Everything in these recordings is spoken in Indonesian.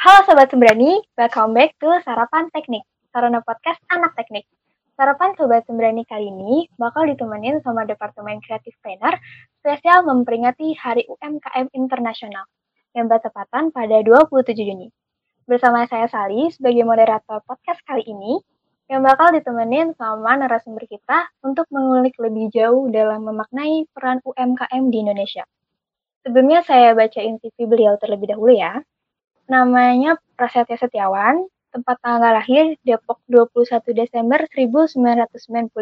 Halo Sobat Sembrani, welcome back to Sarapan Teknik, Sarana Podcast Anak Teknik. Sarapan Sobat Sembrani kali ini bakal ditemenin sama Departemen Kreatif Planner spesial memperingati Hari UMKM Internasional yang bertepatan pada 27 Juni. Bersama saya Sali sebagai moderator podcast kali ini yang bakal ditemenin sama narasumber kita untuk mengulik lebih jauh dalam memaknai peran UMKM di Indonesia. Sebelumnya saya bacain CV beliau terlebih dahulu ya. Namanya Prasetya Setiawan, tempat tanggal lahir Depok 21 Desember 1995.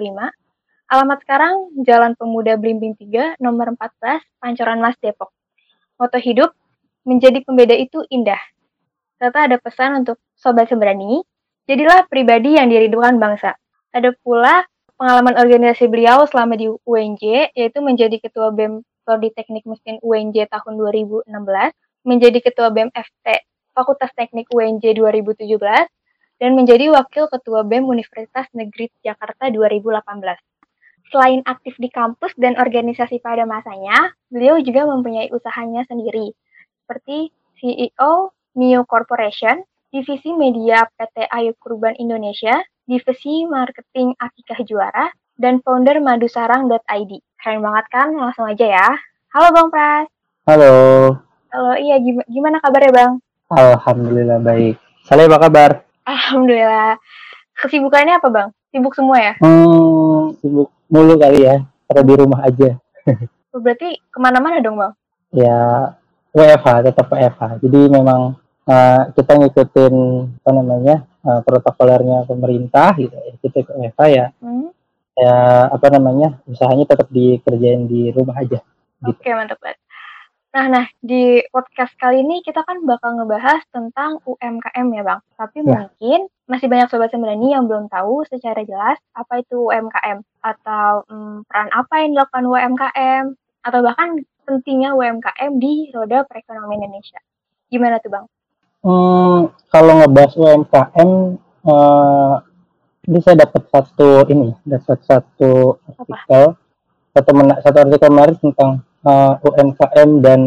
Alamat sekarang Jalan Pemuda Blimbing 3, nomor 14, Pancoran Mas Depok. Moto hidup, menjadi pembeda itu indah. Serta ada pesan untuk Sobat Sembrani, jadilah pribadi yang dirindukan bangsa. Ada pula pengalaman organisasi beliau selama di UNJ, yaitu menjadi Ketua BEM Prodi Teknik Mesin UNJ tahun 2016, menjadi Ketua BEM FT Fakultas Teknik UNJ 2017, dan menjadi Wakil Ketua BEM Universitas Negeri Jakarta 2018. Selain aktif di kampus dan organisasi pada masanya, beliau juga mempunyai usahanya sendiri, seperti CEO Mio Corporation, Divisi Media PT Ayu Kurban Indonesia, Divisi Marketing Akikah Juara, dan founder madusarang.id. Keren banget kan? Langsung aja ya. Halo Bang Pras. Halo. Halo, iya gimana kabarnya Bang? Alhamdulillah baik. Saleh apa kabar? Alhamdulillah. Kesibukannya apa bang? Sibuk semua ya? Hmm, sibuk mulu kali ya. Karena di rumah aja. Oh, berarti ke mana-mana dong bang? Ya WFH, tetap WFH. Jadi memang uh, kita ngikutin apa namanya uh, protokolernya pemerintah gitu ya. Kita ke WFH ya. Hmm? Ya apa namanya usahanya tetap dikerjain di rumah aja. Gitu. Oke mantap banget. Nah, nah di podcast kali ini kita kan bakal ngebahas tentang UMKM ya Bang. Tapi ya. mungkin masih banyak sobat sembrani yang belum tahu secara jelas apa itu UMKM atau hmm, peran apa yang dilakukan UMKM atau bahkan pentingnya UMKM di roda perekonomian Indonesia. Gimana tuh Bang? Hmm, kalau ngebahas UMKM, uh, ini saya dapat satu ini, dapat satu artikel, satu, satu artikel kemarin tentang uh, eh, UMKM dan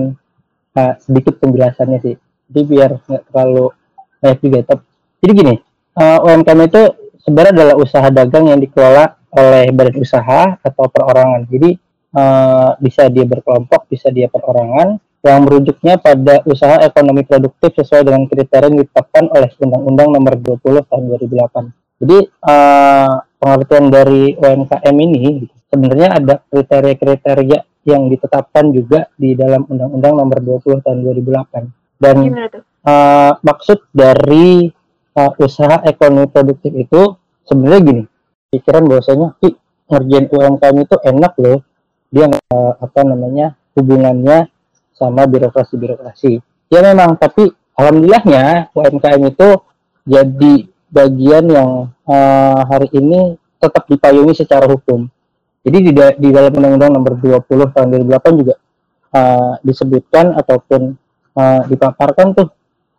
uh, sedikit penjelasannya sih. Jadi biar nggak terlalu banyak juga. Jadi gini, uh, UMKM itu sebenarnya adalah usaha dagang yang dikelola oleh badan usaha atau perorangan. Jadi uh, bisa dia berkelompok, bisa dia perorangan yang merujuknya pada usaha ekonomi produktif sesuai dengan kriteria yang ditetapkan oleh Undang-Undang Nomor 20 Tahun 2008. Jadi uh, pengertian dari UMKM ini sebenarnya ada kriteria-kriteria yang ditetapkan juga di dalam Undang-Undang Nomor 20 Tahun 2008. Dan uh, maksud dari uh, usaha ekonomi produktif itu sebenarnya gini, pikiran bahwasanya ngerjain UMKM itu enak loh, dia uh, apa namanya hubungannya sama birokrasi-birokrasi. Ya memang, tapi alhamdulillahnya UMKM itu jadi bagian yang uh, hari ini tetap dipayungi secara hukum jadi di, di dalam Undang-Undang Nomor 20 Tahun 2008 juga uh, disebutkan ataupun uh, dipaparkan tuh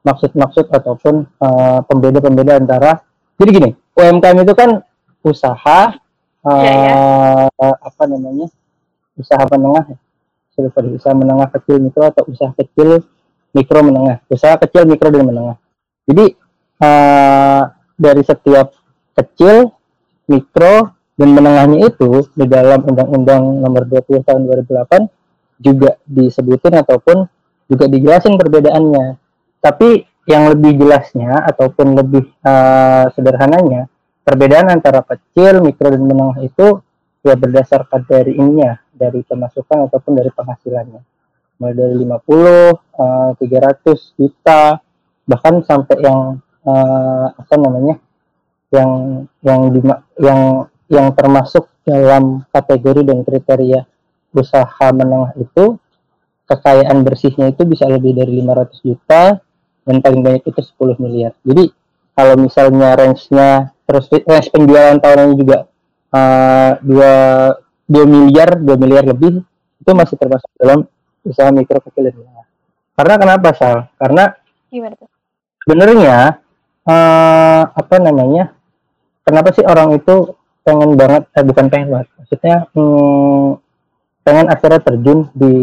maksud-maksud ataupun uh, pembeda-pembeda antara jadi gini UMKM itu kan usaha uh, ya, ya. apa namanya usaha menengah sorry, usaha menengah kecil mikro atau usaha kecil mikro menengah. Usaha kecil mikro dan menengah. Jadi uh, dari setiap kecil mikro dan menengahnya itu di dalam Undang-Undang Nomor 20 Tahun 2008 juga disebutin ataupun juga dijelasin perbedaannya. Tapi yang lebih jelasnya ataupun lebih uh, sederhananya perbedaan antara kecil, mikro dan menengah itu ya berdasarkan dari ininya, dari pemasukan ataupun dari penghasilannya. Mulai dari 50, uh, 300 juta, bahkan sampai yang uh, apa namanya? yang yang yang yang termasuk dalam kategori dan kriteria usaha menengah itu kekayaan bersihnya itu bisa lebih dari 500 juta dan paling banyak itu 10 miliar. Jadi kalau misalnya range-nya terus range penjualan tahunannya juga uh, 2 2 miliar, 2 miliar lebih itu masih termasuk dalam usaha mikro kecil dan menengah. Karena kenapa Sal? Karena sebenarnya uh, apa namanya? Kenapa sih orang itu pengen banget eh bukan pengen banget maksudnya hmm, pengen akhirnya terjun di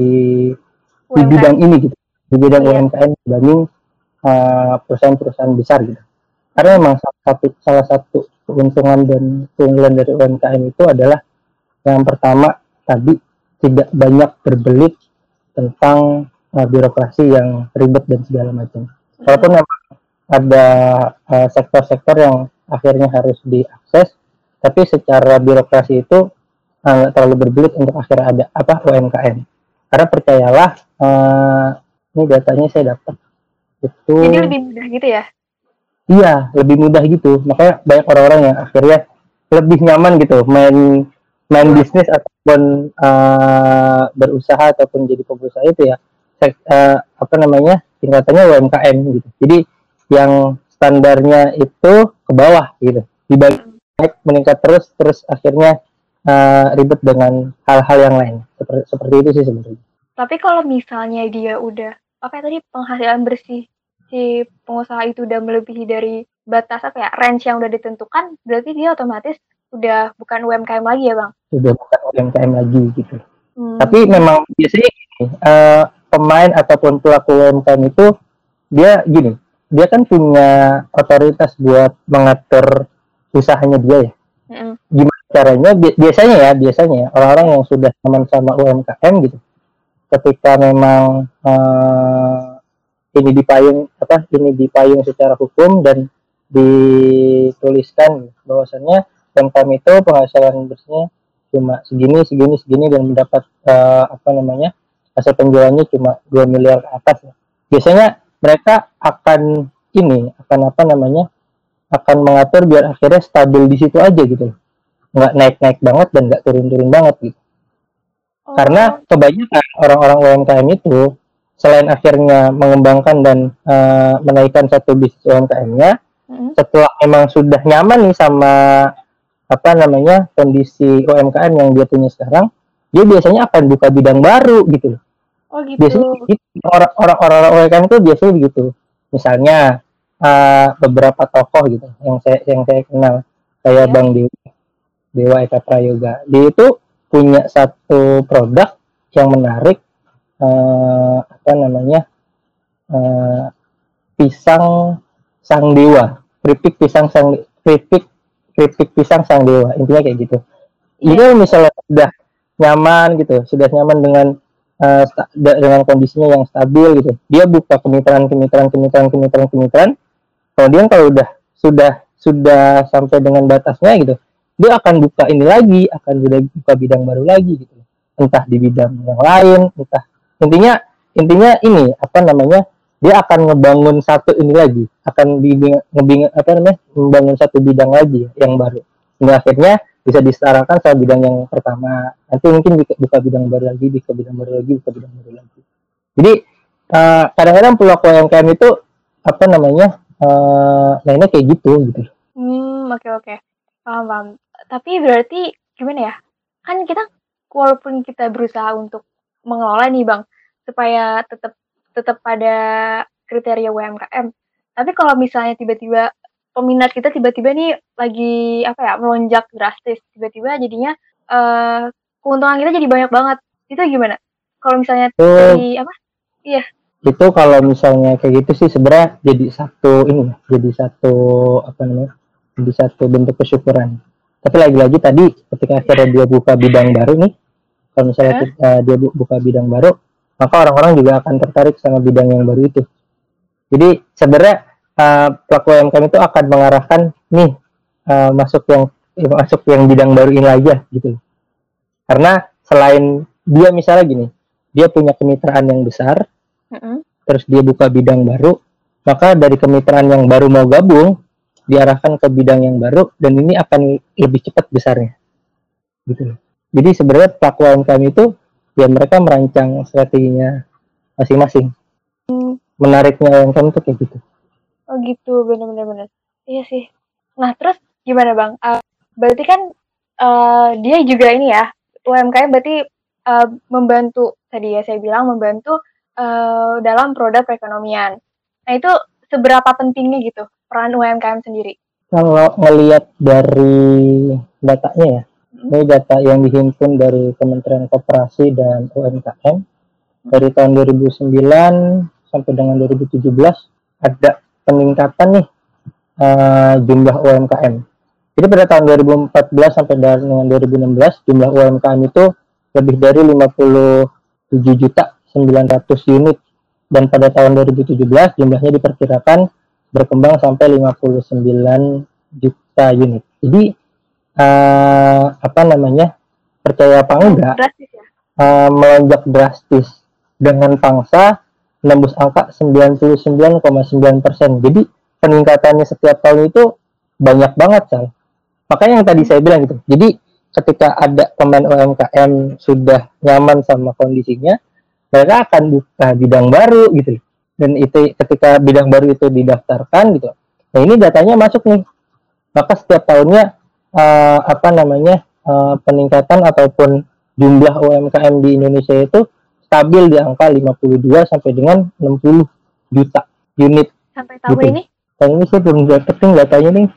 di bidang ini gitu di bidang yeah. UMKM dibanding uh, perusahaan-perusahaan besar gitu. Karena memang salah satu salah satu keuntungan dan keunggulan dari UMKM itu adalah yang pertama tadi tidak banyak berbelit tentang uh, birokrasi yang ribet dan segala macam. Walaupun memang ada uh, sektor-sektor yang akhirnya harus diakses, tapi secara birokrasi itu nggak uh, terlalu berbelit untuk akhirnya ada apa UMKM. Karena percayalah, uh, ini datanya saya dapat itu. Jadi lebih mudah gitu ya? Iya, lebih mudah gitu. Makanya banyak orang-orang yang akhirnya lebih nyaman gitu main main bisnis ataupun uh, berusaha ataupun jadi pengusaha itu ya uh, apa namanya tingkatannya UMKM gitu jadi yang standarnya itu ke bawah gitu dibagi meningkat terus terus akhirnya uh, ribet dengan hal-hal yang lain seperti seperti itu sih sebenarnya tapi kalau misalnya dia udah apa ya tadi penghasilan bersih si pengusaha itu udah melebihi dari batas apa ya range yang udah ditentukan berarti dia otomatis udah bukan UMKM lagi ya bang? Sudah bukan UMKM lagi gitu. Hmm. Tapi memang biasanya gini, uh, pemain ataupun pelaku UMKM itu dia gini, dia kan punya otoritas buat mengatur usahanya dia ya. Hmm. Gimana caranya? Biasanya ya, biasanya orang-orang yang sudah teman sama UMKM gitu, ketika memang uh, ini dipayung apa ini dipayung secara hukum dan dituliskan bahwasannya UMKM itu penghasilan bersihnya cuma segini segini segini dan mendapat uh, apa namanya hasil penjualannya cuma 2 miliar ke atas ya. biasanya mereka akan ini akan apa namanya akan mengatur biar akhirnya stabil di situ aja gitu nggak naik naik banget dan nggak turun turun banget gitu oh. karena kebanyakan orang-orang UMKM itu selain akhirnya mengembangkan dan uh, menaikkan satu bisnis UMKM-nya mm-hmm. setelah emang sudah nyaman nih sama apa namanya kondisi UMKM yang dia punya sekarang dia biasanya akan buka bidang baru gitu oh gitu biasanya gitu. orang-orang orang UMKM itu biasanya begitu misalnya uh, beberapa tokoh gitu yang saya yang saya kenal. Kayak ya. Bang Dewa Dewa Eka Prayoga. Dia itu punya satu produk yang menarik uh, apa namanya uh, pisang sang dewa keripik pisang sang keripik keripik pisang sang dewa intinya kayak gitu. Ini iya. misalnya sudah nyaman gitu sudah nyaman dengan uh, dengan kondisinya yang stabil gitu. Dia buka kemitraan kemitraan kemitraan kemitraan kemitraan kemudian kalau udah sudah sudah sampai dengan batasnya gitu dia akan buka ini lagi akan buka bidang baru lagi gitu. Entah di bidang yang lain entah. Intinya intinya ini apa namanya dia akan ngebangun satu ini lagi akan ngebing apa namanya membangun satu bidang lagi yang baru. Hingga akhirnya bisa disetarakan sama bidang yang pertama. Nanti mungkin buka bidang baru lagi buka bidang baru lagi buka bidang baru lagi. Jadi uh, kadang-kadang pelaku UMKM itu apa namanya uh, mainnya kayak gitu gitu hmm oke okay, oke okay. paham paham tapi berarti gimana ya kan kita walaupun kita berusaha untuk mengelola nih bang supaya tetap tetap pada kriteria UMKM. Tapi kalau misalnya tiba-tiba peminat kita tiba-tiba nih lagi apa ya melonjak drastis, tiba-tiba jadinya uh, keuntungan kita jadi banyak banget. Itu gimana? Kalau misalnya oh, di apa? Iya. Itu kalau misalnya kayak gitu sih sebenarnya jadi satu ini jadi satu apa namanya? Jadi satu bentuk kesyukuran. Tapi lagi-lagi tadi ketika akhirnya dia buka bidang baru nih, kalau misalnya eh? uh, dia buka bidang baru, maka orang-orang juga akan tertarik sama bidang yang baru itu. Jadi sebenarnya uh, pelaku UMKM itu akan mengarahkan nih uh, masuk yang eh, masuk yang bidang baru ini aja gitu. Karena selain dia misalnya gini, dia punya kemitraan yang besar, terus dia buka bidang baru, maka dari kemitraan yang baru mau gabung diarahkan ke bidang yang baru dan ini akan lebih cepat besarnya, gitu. Jadi sebenarnya pelaku UMKM itu ya mereka merancang strateginya masing-masing. Hmm. menariknya yang tuh kayak gitu. Oh gitu. Benar-benar benar iya sih. Nah terus gimana bang? Uh, berarti kan uh, dia juga ini ya UMKM berarti uh, membantu tadi ya saya bilang membantu uh, dalam produk perekonomian. Nah itu seberapa pentingnya gitu peran UMKM sendiri? Kalau ngelihat dari datanya ya ini data yang dihimpun dari Kementerian Koperasi dan UMKM dari tahun 2009 sampai dengan 2017 ada peningkatan nih uh, jumlah UMKM. Jadi pada tahun 2014 sampai dengan 2016 jumlah UMKM itu lebih dari 57 juta 900 unit dan pada tahun 2017 jumlahnya diperkirakan berkembang sampai 59 juta unit. Jadi uh, apa namanya percaya apa enggak drastis ya? uh, melonjak drastis dengan pangsa menembus angka 99,9 persen. Jadi peningkatannya setiap tahun itu banyak banget, Sal. Makanya yang tadi saya bilang gitu. Jadi ketika ada pemain UMKM sudah nyaman sama kondisinya, mereka akan buka bidang baru gitu. Dan itu ketika bidang baru itu didaftarkan gitu. Nah ini datanya masuk nih. Maka setiap tahunnya uh, apa namanya uh, peningkatan ataupun jumlah UMKM di Indonesia itu stabil di angka 52 sampai dengan 60 juta unit. Sampai tahun gitu. ini? Tahun ini saya belum dapetin datanya nih.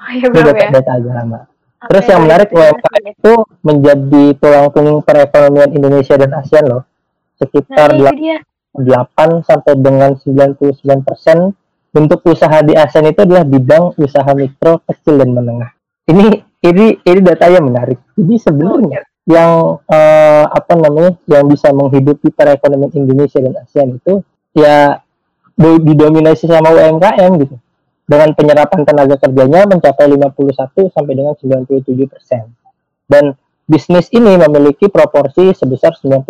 Oh iya belum data, ya? Data agak lama. Terus yang menarik UMKM itu menjadi tulang punggung perekonomian Indonesia dan ASEAN loh. Sekitar nah, 8 sampai dengan 99 persen untuk usaha di ASEAN itu adalah bidang usaha mikro, kecil dan menengah. Ini ini ini datanya menarik. Jadi sebenarnya oh, yang uh, apa namanya yang bisa menghidupi perekonomian Indonesia dan ASEAN itu ya didominasi sama UMKM gitu dengan penyerapan tenaga kerjanya mencapai 51 sampai dengan 97 persen dan bisnis ini memiliki proporsi sebesar 90,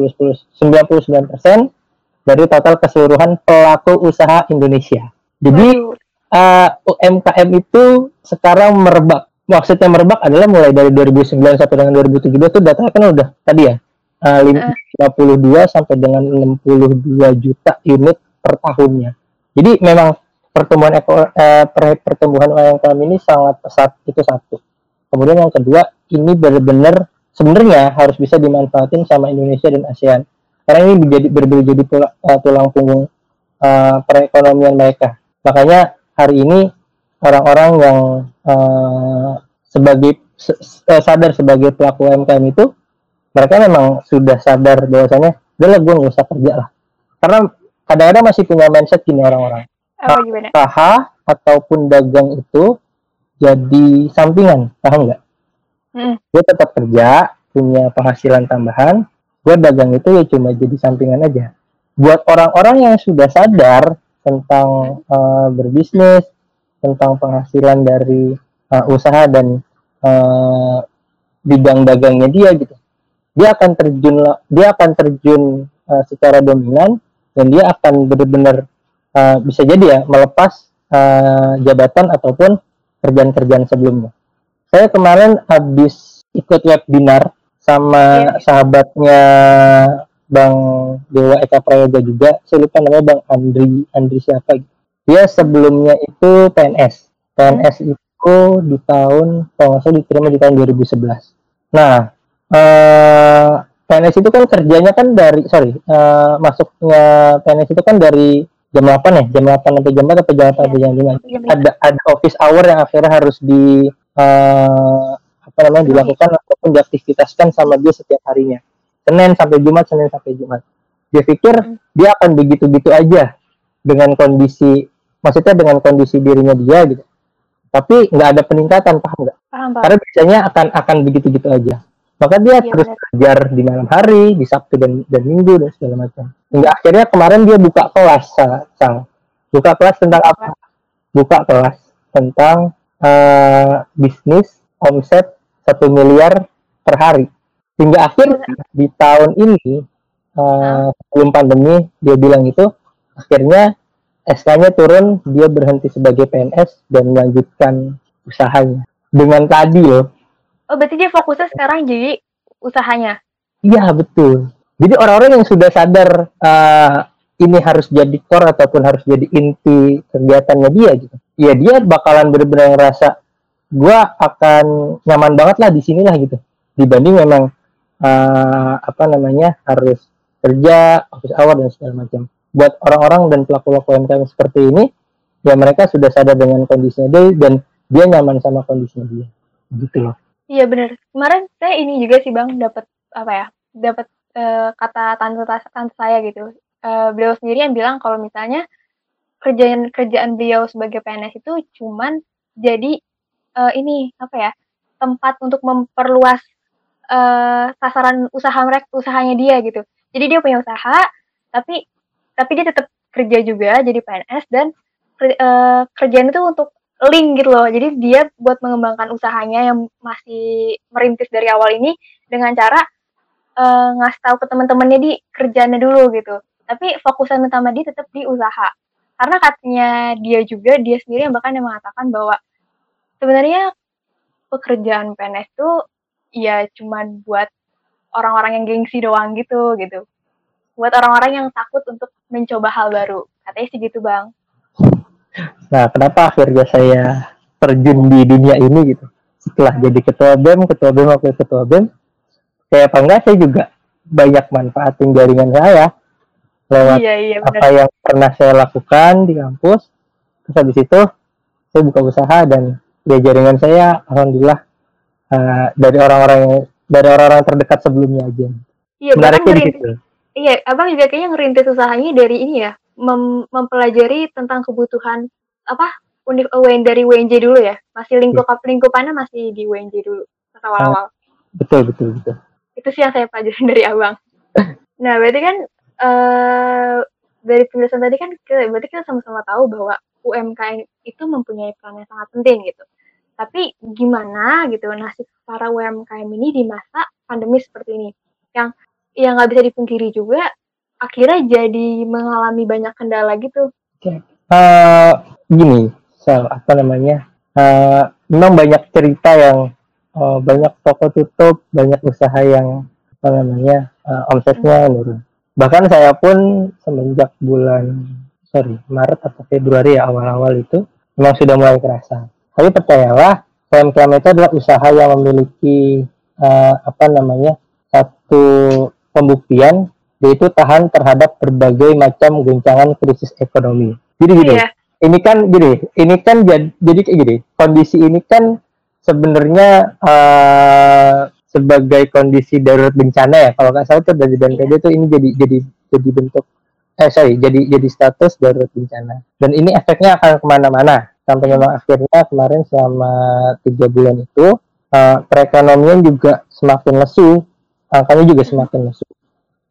99 persen dari total keseluruhan pelaku usaha Indonesia. Jadi uh, UMKM itu sekarang merebak maksudnya merebak adalah mulai dari 2009 sampai dengan 2017 itu data kan udah tadi ya uh, 52 sampai dengan 62 juta unit per tahunnya. Jadi memang pertumbuhan eko, eh, pertumbuhan UMKM ini sangat pesat itu satu. Kemudian yang kedua ini benar-benar sebenarnya harus bisa dimanfaatin sama Indonesia dan ASEAN. Karena ini menjadi berbeda jadi tulang, uh, tulang punggung uh, perekonomian mereka. Makanya hari ini orang-orang yang uh, sebagai uh, sadar sebagai pelaku UMKM itu mereka memang sudah sadar bahwasanya udah gue nggak usah kerja lah. Karena kadang-kadang masih punya mindset gini orang-orang. Oh, usaha ataupun dagang itu jadi sampingan paham nggak hmm. gue tetap kerja punya penghasilan tambahan. Gue dagang itu ya cuma jadi sampingan aja. Buat orang-orang yang sudah sadar tentang uh, berbisnis tentang penghasilan dari uh, usaha dan uh, bidang dagangnya dia gitu dia akan terjun dia akan terjun uh, secara dominan dan dia akan benar-benar uh, bisa jadi ya melepas uh, jabatan ataupun kerjaan-kerjaan sebelumnya saya kemarin habis ikut webinar sama yeah. sahabatnya Bang Dewa Eka Prayoga juga. Saya lupa namanya Bang Andri. Andri siapa? Gitu dia sebelumnya itu PNS PNS hmm. itu di tahun kalau nggak salah diterima di tahun 2011 nah eh, PNS itu kan kerjanya kan dari sorry eh, masuknya PNS itu kan dari jam 8 ya? Jam 8 sampai jam 4 atau jam 8 sampai jam 5 ada ada office hour yang akhirnya harus di eh, apa namanya dilakukan ataupun diaktivitaskan sama dia setiap harinya. Senin sampai Jumat Senin sampai Jumat. Dia pikir hmm. dia akan begitu-gitu aja dengan kondisi maksudnya dengan kondisi dirinya dia gitu. Tapi nggak ada peningkatan paham nggak? Karena biasanya akan akan begitu gitu aja. Maka dia ya, terus belajar di malam hari di sabtu dan dan minggu dan segala macam. Hingga akhirnya kemarin dia buka kelas sang. Buka kelas tentang apa? Buka kelas tentang uh, bisnis omset satu miliar per hari hingga akhir di tahun ini uh, sebelum pandemi dia bilang itu akhirnya SK-nya turun, dia berhenti sebagai PNS dan melanjutkan usahanya. Dengan tadi loh. Oh, berarti dia fokusnya sekarang jadi usahanya? Iya, betul. Jadi orang-orang yang sudah sadar uh, ini harus jadi core ataupun harus jadi inti kegiatannya dia gitu. Ya dia bakalan benar-benar ngerasa gue akan nyaman banget lah di sini lah gitu. Dibanding memang uh, apa namanya harus kerja office hour dan segala macam. Buat orang-orang dan pelaku-pelaku UMKM seperti ini ya mereka sudah sadar dengan kondisinya dia dan dia nyaman sama kondisinya dia. Gitu loh. Iya benar kemarin saya ini juga sih bang dapat apa ya dapat uh, kata tante tante saya gitu uh, beliau sendiri yang bilang kalau misalnya kerjaan kerjaan beliau sebagai PNS itu cuman jadi uh, ini apa ya tempat untuk memperluas uh, sasaran usaha mereka usahanya dia gitu. Jadi dia punya usaha tapi tapi dia tetap kerja juga jadi PNS dan uh, kerjaan itu untuk link gitu loh. Jadi dia buat mengembangkan usahanya yang masih merintis dari awal ini dengan cara uh, ngasih tahu ke teman-temannya di kerjanya dulu gitu tapi fokusan utama dia tetap di usaha. Karena katanya dia juga dia sendiri yang bahkan yang mengatakan bahwa sebenarnya pekerjaan PNS itu ya cuman buat orang-orang yang gengsi doang gitu gitu. Buat orang-orang yang takut untuk mencoba hal baru. Katanya sih gitu bang. Nah kenapa akhirnya saya terjun di dunia ini gitu? Setelah jadi ketua bem ketua bem waktu ketua bem kayak apa enggak saya juga banyak manfaatin jaringan saya lewat iya, iya, apa yang pernah saya lakukan di kampus. Terus habis itu saya buka usaha dan ya jaringan saya alhamdulillah uh, dari orang-orang dari orang-orang terdekat sebelumnya aja. Iya menariknya di situ iya abang juga kayaknya ngerintis usahanya dari ini ya mem mempelajari tentang kebutuhan apa unik UNJ dari WNJ dulu ya. Masih lingkup ya. lingkupannya masih di WNJ dulu awal-awal. betul betul betul. Itu sih yang saya pelajari dari abang. Nah berarti kan uh, dari penjelasan tadi kan kita, berarti kita sama-sama tahu bahwa UMKM itu mempunyai peran yang sangat penting gitu. Tapi gimana gitu nasib para UMKM ini di masa pandemi seperti ini? Yang yang nggak bisa dipungkiri juga akhirnya jadi mengalami banyak kendala gitu. Oke. Uh, gini, so, apa namanya? Uh, memang banyak cerita yang uh, banyak toko tutup, banyak usaha yang apa namanya uh, omsetnya menurun bahkan saya pun semenjak bulan sorry Maret atau Februari ya awal-awal itu memang sudah mulai kerasa tapi percayalah UMKM itu adalah usaha yang memiliki uh, apa namanya satu pembuktian yaitu tahan terhadap berbagai macam guncangan krisis ekonomi. Jadi gini, iya. ini kan gini, ini kan jadi, jadi kayak gini, kondisi ini kan sebenarnya uh, sebagai kondisi darurat bencana ya. Kalau nggak salah itu dari BNPB itu ini jadi jadi jadi bentuk eh sorry jadi jadi status darurat bencana. Dan ini efeknya akan ke mana-mana. Sampai memang akhirnya kemarin selama tiga bulan itu uh, perekonomian juga semakin lesu. Angkanya juga semakin lesu.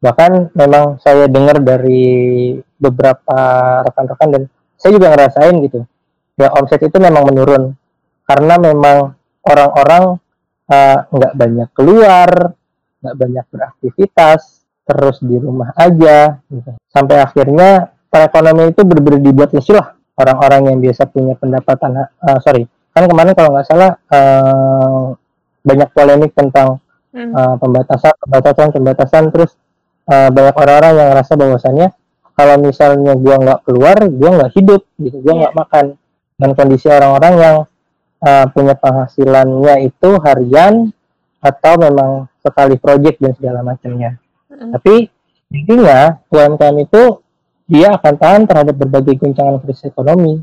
Bahkan memang saya dengar dari beberapa rekan-rekan dan saya juga ngerasain gitu. Ya omset itu memang menurun. Karena memang orang-orang Eh, nggak uh, banyak keluar, nggak banyak beraktivitas, terus di rumah aja, gitu. sampai akhirnya perekonomian itu benar-benar dibuat lesu lah orang-orang yang biasa punya pendapatan, uh, sorry, kan kemarin kalau nggak salah uh, banyak polemik tentang uh, pembatasan, pembatasan, pembatasan, terus uh, banyak orang-orang yang ngerasa bahwasannya kalau misalnya gua nggak keluar, gua nggak hidup, gitu, gua nggak yeah. makan. Dan kondisi orang-orang yang uh, punya penghasilannya itu harian atau memang sekali project dan segala macamnya. Mm. Tapi intinya UMKM itu dia akan tahan terhadap berbagai guncangan krisis ekonomi.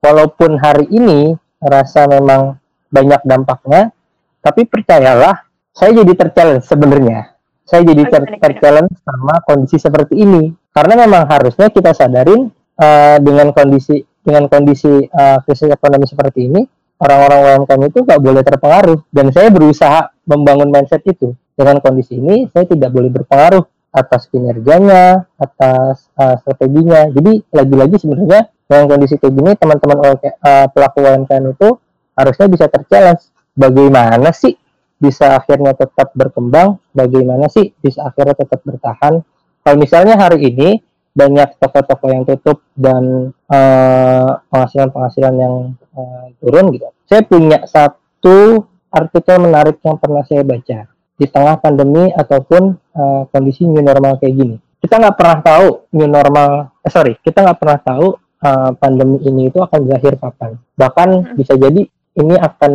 Walaupun hari ini rasa memang banyak dampaknya, tapi percayalah, saya jadi terchallenge sebenarnya. Saya jadi ter terchallenge sama kondisi seperti ini. Karena memang harusnya kita sadarin uh, dengan kondisi dengan kondisi uh, krisis ekonomi seperti ini, orang-orang UMKM itu nggak boleh terpengaruh. Dan saya berusaha membangun mindset itu. Dengan kondisi ini saya tidak boleh berpengaruh atas kinerjanya atas uh, strateginya. Jadi lagi-lagi sebenarnya dengan kondisi kayak gini teman-teman uh, pelaku UMKM itu harusnya bisa terchallenge. Bagaimana sih bisa akhirnya tetap berkembang? Bagaimana sih bisa akhirnya tetap bertahan? Kalau misalnya hari ini banyak toko-toko yang tutup dan penghasilan-penghasilan uh, yang uh, turun gitu. Saya punya satu artikel menarik yang pernah saya baca di tengah pandemi ataupun uh, kondisi new normal kayak gini. Kita nggak pernah tahu new normal, eh sorry, kita nggak pernah tahu uh, pandemi ini itu akan berakhir kapan. Bahkan hmm. bisa jadi ini akan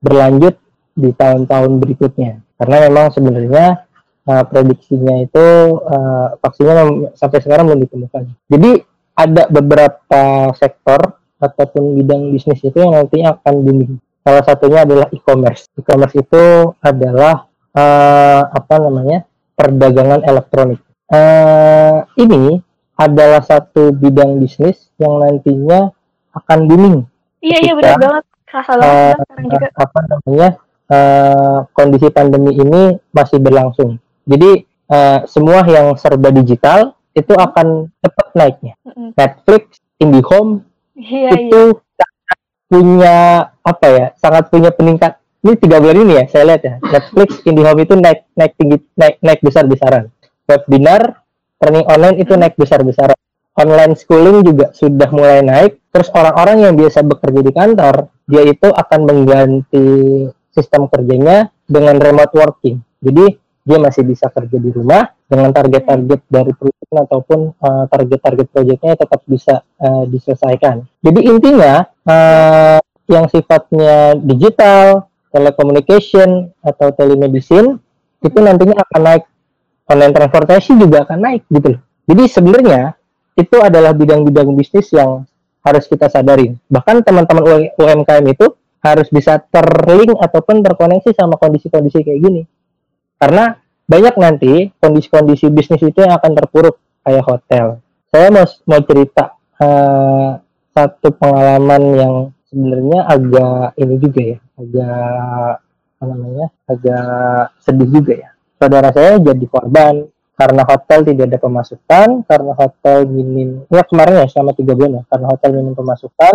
berlanjut di tahun-tahun berikutnya. Karena memang sebenarnya uh, prediksinya itu uh, vaksinnya sampai sekarang belum ditemukan. Jadi ada beberapa sektor ataupun bidang bisnis itu yang nantinya akan booming. Salah satunya adalah e-commerce. E-commerce itu adalah uh, apa namanya perdagangan elektronik. Uh, ini adalah satu bidang bisnis yang nantinya akan booming. Iya iya benar banget. Kerasa banget uh, sekarang juga. Apa namanya? Uh, kondisi pandemi ini masih berlangsung. Jadi uh, semua yang serba digital itu akan cepat naiknya. Mm-hmm. Netflix, IndiHome iya, itu iya. punya apa ya? Sangat punya peningkat. Ini tiga bulan ini ya saya lihat ya. Netflix, IndiHome itu naik naik tinggi naik naik besar besaran. Webinar, training online itu naik besar besaran. Online schooling juga sudah mulai naik. Terus orang-orang yang biasa bekerja di kantor, dia itu akan mengganti sistem kerjanya dengan remote working. Jadi dia masih bisa kerja di rumah dengan target-target dari perusahaan ataupun uh, target-target proyeknya tetap bisa uh, diselesaikan. Jadi intinya uh, yang sifatnya digital, telecommunication atau telemedicine itu nantinya akan naik online transportasi juga akan naik gitu loh. Jadi sebenarnya itu adalah bidang-bidang bisnis yang harus kita sadarin. Bahkan teman-teman UMKM itu harus bisa terlink ataupun terkoneksi sama kondisi-kondisi kayak gini. Karena banyak nanti kondisi-kondisi bisnis itu yang akan terpuruk kayak hotel. Saya mau mau cerita uh, satu pengalaman yang sebenarnya agak ini juga ya, agak apa namanya, agak sedih juga ya. Saudara saya jadi korban karena hotel tidak ada pemasukan, karena hotel minim, ya kemarin ya selama tiga bulan ya, karena hotel minim pemasukan,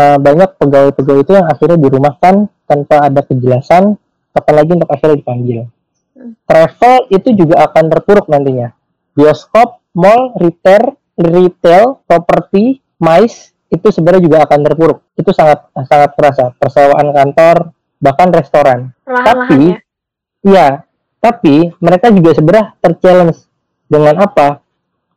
uh, banyak pegawai-pegawai itu yang akhirnya dirumahkan tanpa ada kejelasan kapan lagi untuk akhirnya dipanggil. Travel itu juga akan terpuruk nantinya. Bioskop, mall, retail, retail, properti, mais itu sebenarnya juga akan terpuruk. Itu sangat sangat terasa. Persewaan kantor, bahkan restoran. tapi, ya. iya, tapi mereka juga sebenarnya terchallenge dengan apa?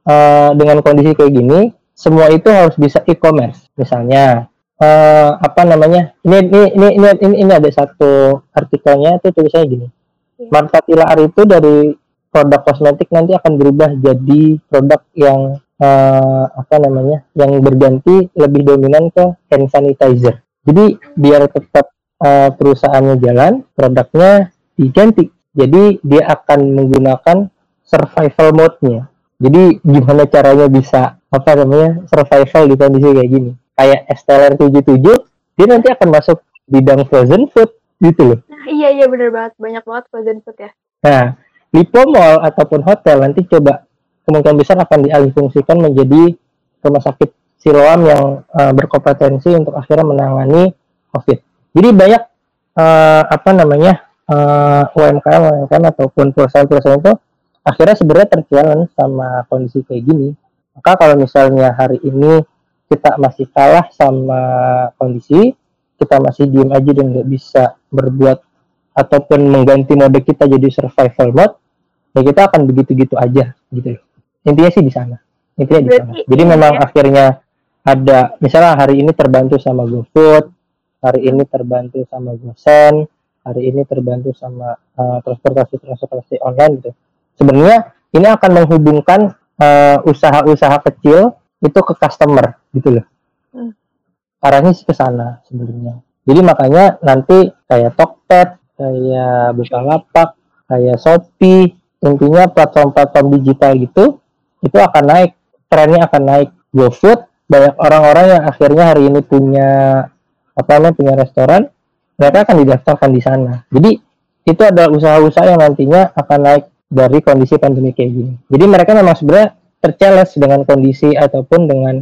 Uh, dengan kondisi kayak gini, semua itu harus bisa e-commerce. Misalnya, uh, apa namanya ini ini ini ini ini, ini ada satu artikelnya itu tulisannya gini yeah. Marta Tilaar itu dari produk kosmetik nanti akan berubah jadi produk yang uh, apa namanya yang berganti lebih dominan ke hand sanitizer. Jadi biar tetap uh, perusahaannya jalan produknya diganti. Jadi dia akan menggunakan survival mode-nya. Jadi gimana caranya bisa apa namanya survival di kondisi kayak gini? Kayak Esteller 77 dia nanti akan masuk bidang frozen food gitu loh. Nah, iya iya bener banget banyak banget frozen food ya. Nah Lipo Mall ataupun hotel nanti coba kemungkinan besar akan dialihfungsikan menjadi rumah sakit Siloam yang uh, berkompetensi untuk akhirnya menangani COVID. Jadi banyak uh, apa namanya uh, UMKM UMKM ataupun perusahaan-perusahaan itu akhirnya sebenarnya terjalan sama kondisi kayak gini. Maka kalau misalnya hari ini kita masih kalah sama kondisi, kita masih diem aja dan nggak bisa berbuat ataupun mengganti mode kita jadi survival mode, ya kita akan begitu-gitu aja gitu Intinya sih di sana. Intinya di sana. Jadi memang ya. akhirnya ada misalnya hari ini terbantu sama GoFood, hari ini terbantu sama GoSend, hari ini terbantu sama uh, transportasi transportasi online gitu. Sebenarnya ini akan menghubungkan uh, usaha-usaha kecil itu ke customer gitu loh. Hmm. Arahnya sih ke sana sebenarnya. Jadi makanya nanti kayak Tokped, kayak Bukalapak, kayak Shopee, intinya platform-platform digital gitu itu akan naik, trennya akan naik. GoFood banyak orang-orang yang akhirnya hari ini punya apa namanya punya restoran, mereka akan didaftarkan di sana. Jadi itu ada usaha-usaha yang nantinya akan naik dari kondisi pandemi kayak gini. Jadi mereka memang sebenarnya terchallenge dengan kondisi ataupun dengan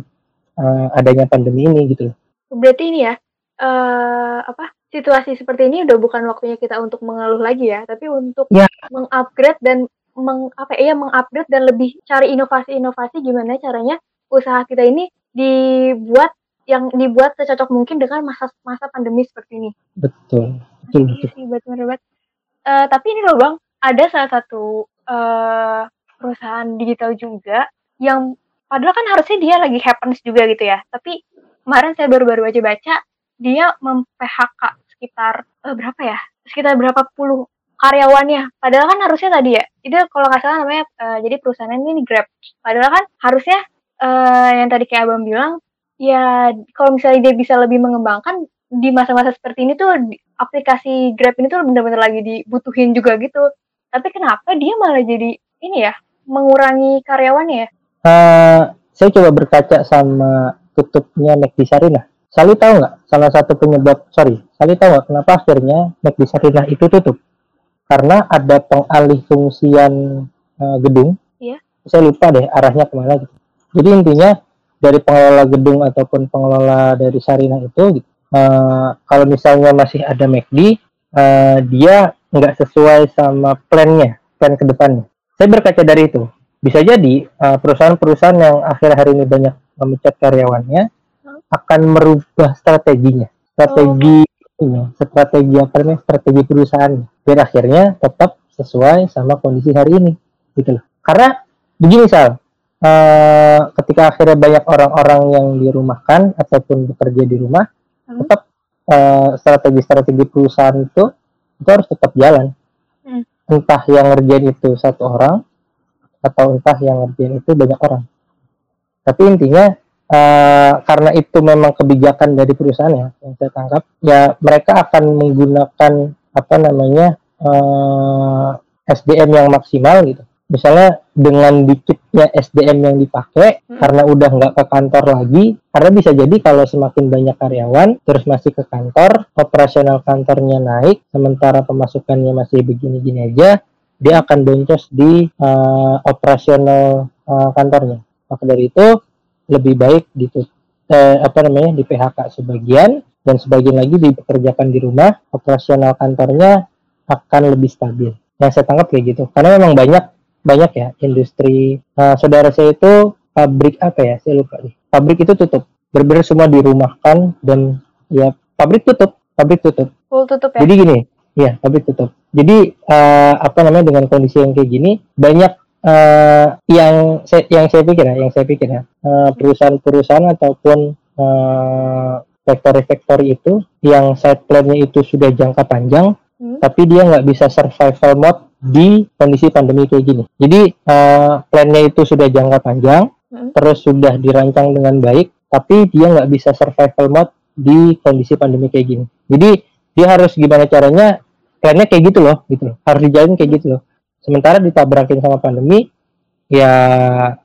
uh, adanya pandemi ini gitu loh. Berarti ini ya uh, apa situasi seperti ini udah bukan waktunya kita untuk mengeluh lagi ya, tapi untuk ya. mengupgrade dan meng apa ya mengupgrade dan lebih cari inovasi-inovasi gimana caranya usaha kita ini dibuat yang dibuat secocok mungkin dengan masa masa pandemi seperti ini. Betul. Betul betul. Iya betul betul. Uh, tapi ini loh Bang, ada salah satu uh, perusahaan digital juga yang padahal kan harusnya dia lagi happens juga gitu ya. Tapi kemarin saya baru-baru aja baca dia mem-PHK sekitar uh, berapa ya? Sekitar berapa puluh karyawannya. Padahal kan harusnya tadi ya, itu kalau nggak salah namanya uh, jadi perusahaan ini Grab. Padahal kan harusnya uh, yang tadi kayak Abang bilang, ya kalau misalnya dia bisa lebih mengembangkan di masa-masa seperti ini tuh aplikasi Grab ini tuh benar-benar lagi dibutuhin juga gitu. Tapi kenapa dia malah jadi ini ya mengurangi karyawannya ya? uh, saya coba berkaca sama tutupnya McD Sarinah. Sali tahu nggak salah satu penyebab, sorry, Sali tahu nggak kenapa akhirnya McD Sarinah itu tutup? Karena ada pengalih fungsian uh, gedung. Iya. Saya lupa deh arahnya ke mana gitu. Jadi intinya dari pengelola gedung ataupun pengelola dari Sarinah itu, uh, kalau misalnya masih ada McD, uh, dia nggak sesuai sama plannya, plan ke depannya. Saya berkaca dari itu bisa jadi uh, perusahaan-perusahaan yang akhir hari ini banyak memecat karyawannya akan merubah strateginya strategi oh. ini strategi apa namanya strategi perusahaan biar akhirnya tetap sesuai sama kondisi hari ini gitu loh karena begini sal uh, ketika akhirnya banyak orang-orang yang dirumahkan ataupun bekerja di rumah hmm. tetap uh, strategi-strategi perusahaan itu itu harus tetap jalan hmm. entah yang ngerjain itu satu orang atau entah yang ngerjain itu banyak orang. Tapi intinya uh, karena itu memang kebijakan dari perusahaan ya yang saya tangkap, ya mereka akan menggunakan apa namanya uh, eh, SDM yang maksimal gitu. Misalnya dengan dikitnya SDM yang dipakai hmm. karena udah nggak ke kantor lagi, karena bisa jadi kalau semakin banyak karyawan terus masih ke kantor, operasional kantornya naik, sementara pemasukannya masih begini-gini aja, dia akan boncos di uh, operasional uh, kantornya. Maka dari itu lebih baik gitu eh, apa namanya di PHK sebagian dan sebagian lagi dipekerjakan di rumah, operasional kantornya akan lebih stabil. Yang saya tangkap kayak gitu. Karena memang banyak banyak ya industri uh, saudara saya itu pabrik apa ya? Saya lupa nih. Pabrik itu tutup. Benar-benar semua dirumahkan dan ya pabrik tutup, pabrik tutup. Full tutup ya. Jadi gini, Iya, tapi tutup. Jadi uh, apa namanya dengan kondisi yang kayak gini banyak uh, yang saya yang saya pikir ya, yang saya pikir ya uh, perusahaan-perusahaan ataupun uh, factory-factory itu yang side plan-nya itu sudah jangka panjang, hmm. tapi dia nggak bisa survival mode di kondisi pandemi kayak gini. Jadi uh, plan-nya itu sudah jangka panjang, hmm. terus sudah dirancang dengan baik, tapi dia nggak bisa survival mode di kondisi pandemi kayak gini. Jadi dia harus gimana caranya plannya kayak gitu loh gitu loh harus dijalin kayak gitu loh sementara ditabrakin sama pandemi ya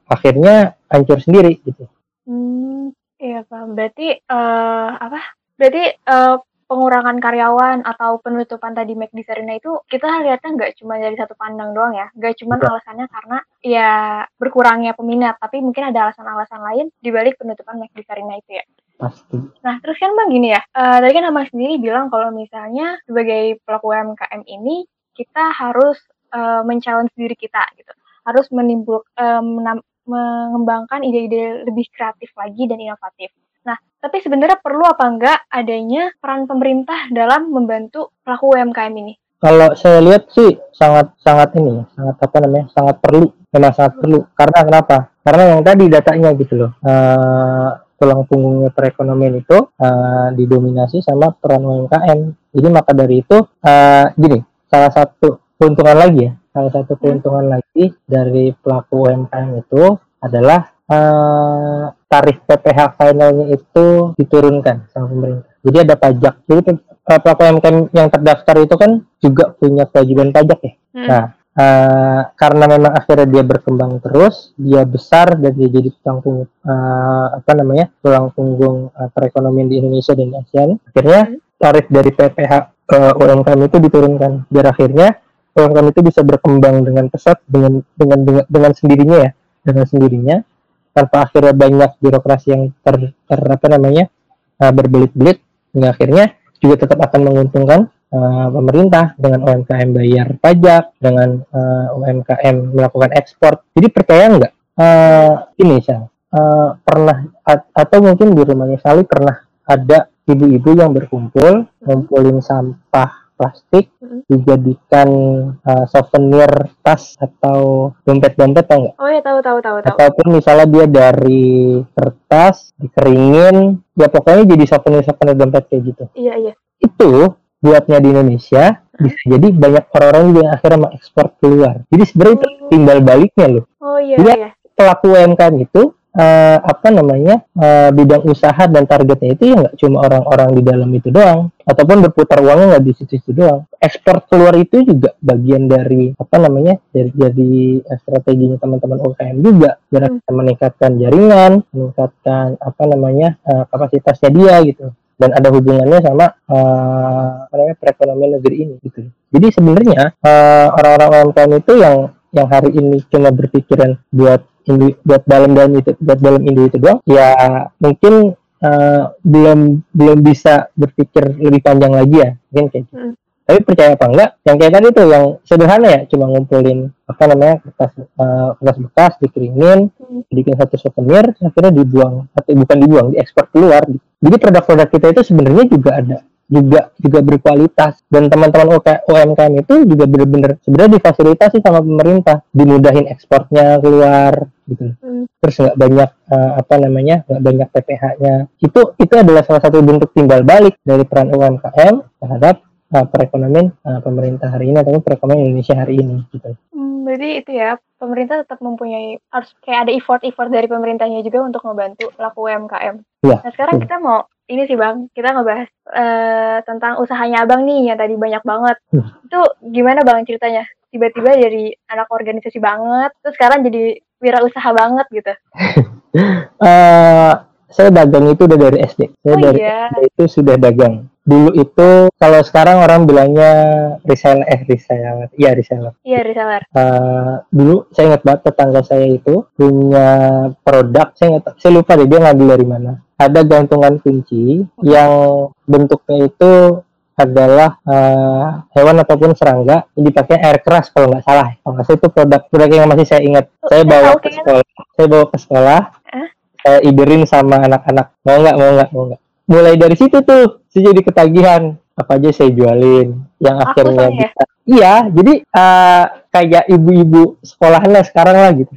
akhirnya hancur sendiri gitu. Hmm iya pak. Berarti uh, apa? Berarti uh, pengurangan karyawan atau penutupan tadi McD Sarina itu kita lihatnya nggak cuma dari satu pandang doang ya, nggak cuma alasannya karena ya berkurangnya peminat, tapi mungkin ada alasan-alasan lain di balik penutupan McD Sarina itu ya. Pasti. Nah, terus kan Bang gini ya, uh, tadi kan Abang sendiri bilang kalau misalnya sebagai pelaku UMKM ini kita harus uh, mencalon diri kita gitu, harus menimbul uh, mengembangkan ide-ide lebih kreatif lagi dan inovatif. Nah, tapi sebenarnya perlu apa enggak adanya peran pemerintah dalam membantu pelaku UMKM ini? Kalau saya lihat sih sangat sangat ini, sangat apa namanya, sangat perlu, memang sangat perlu. Karena kenapa? Karena yang tadi datanya gitu loh, uh, tulang punggungnya perekonomian itu uh, didominasi sama peran UMKM. Jadi maka dari itu, uh, gini, salah satu keuntungan lagi ya, salah satu hmm. keuntungan lagi dari pelaku UMKM itu adalah uh, tarif PPH finalnya itu diturunkan sama pemerintah. Jadi ada pajak. Jadi uh, pelaku UMKM yang terdaftar itu kan juga punya kewajiban pajak ya. Hmm. Nah, uh, karena memang akhirnya dia berkembang terus, dia besar dan dia jadi tulang punggung uh, apa namanya tulang punggung uh, perekonomian di Indonesia dan ASEAN. Akhirnya hmm. tarif dari PPH uh, UMKM itu diturunkan. Biar akhirnya UMKM itu bisa berkembang dengan pesat dengan dengan dengan, sendirinya ya, dengan sendirinya tanpa akhirnya banyak birokrasi yang ter, ter apa namanya uh, berbelit-belit hingga akhirnya juga tetap akan menguntungkan uh, pemerintah dengan UMKM bayar pajak dengan uh, UMKM melakukan ekspor. Jadi percaya nggak? Uh, ini sih uh, pernah atau mungkin di rumahnya Sali pernah ada ibu-ibu yang berkumpul ngumpulin sampah plastik hmm. dijadikan uh, souvenir tas atau dompet-dompet tau nggak? Oh ya tahu tahu tahu tahu. Ataupun misalnya dia dari kertas dikeringin, ya pokoknya jadi souvenir-souvenir dompet kayak gitu. Iya iya. Itu buatnya di Indonesia bisa jadi banyak orang-orang yang akhirnya mengekspor keluar. Jadi sebenarnya oh. itu timbal baliknya loh. Oh iya jadi, iya. Pelaku UMKM itu uh, apa namanya? Uh, bidang usaha dan targetnya itu ya nggak cuma orang-orang di dalam itu doang. Ataupun berputar uangnya nggak di situ-situ doang. Ekspor keluar itu juga bagian dari apa namanya? Dari jadi strateginya teman-teman UKM juga. Biar hmm. meningkatkan jaringan meningkatkan apa namanya uh, kapasitasnya dia gitu. Dan ada hubungannya sama uh, apa namanya perekonomian negeri ini gitu. Jadi sebenarnya uh, orang-orang UMKM itu yang yang hari ini cuma berpikiran buat Buat dalam dalam itu buat dalam Indo itu doang ya mungkin uh, belum belum bisa berpikir lebih panjang lagi ya mungkin kayak gitu. Hmm. Tapi percaya apa enggak? Yang kayak tadi tuh yang sederhana ya, cuma ngumpulin apa namanya kertas uh, kertas bekas dikeringin, hmm. bikin satu souvenir, akhirnya dibuang atau bukan dibuang, diekspor keluar. Jadi produk-produk kita itu sebenarnya juga ada juga juga berkualitas dan teman-teman UMKM itu juga benar-benar sebenarnya difasilitasi sama pemerintah dimudahin ekspornya keluar gitu hmm. terus nggak banyak uh, apa namanya nggak banyak PPH-nya itu itu adalah salah satu bentuk timbal balik dari peran UMKM terhadap uh, perekonomian uh, pemerintah hari ini atau perekonomian Indonesia hari ini gitu. Hmm, berarti itu ya pemerintah tetap mempunyai harus kayak ada effort-effort dari pemerintahnya juga untuk membantu laku UMKM. Ya, nah sekarang hmm. kita mau ini sih bang, kita ngebahas uh, tentang usahanya abang nih yang tadi banyak banget. Hmm. Itu gimana bang ceritanya? Tiba-tiba dari anak organisasi banget, terus sekarang jadi wirausaha banget gitu. uh, saya dagang itu udah dari SD. Saya oh, dari iya. SD itu sudah dagang. Dulu itu kalau sekarang orang bilangnya reseller eh reseller. Iya reseller. Iya reseller. Uh, dulu saya ingat banget tetangga saya itu punya produk, saya ingat, saya lupa deh dia ngambil dari mana ada gantungan kunci yang bentuknya itu adalah uh, hewan ataupun serangga yang dipakai air keras kalau nggak salah. Kalau nggak salah itu produk produk yang masih saya ingat. Oh, saya bawa ke sekolah. Saya bawa ke sekolah. Saya iberin sama anak-anak. Mau nggak? Mau nggak? Mau nggak? Mulai dari situ tuh saya jadi ketagihan. Apa aja saya jualin. Yang akhirnya ya? bisa. Iya, jadi uh, kayak ibu-ibu sekolahan lah sekarang lah gitu.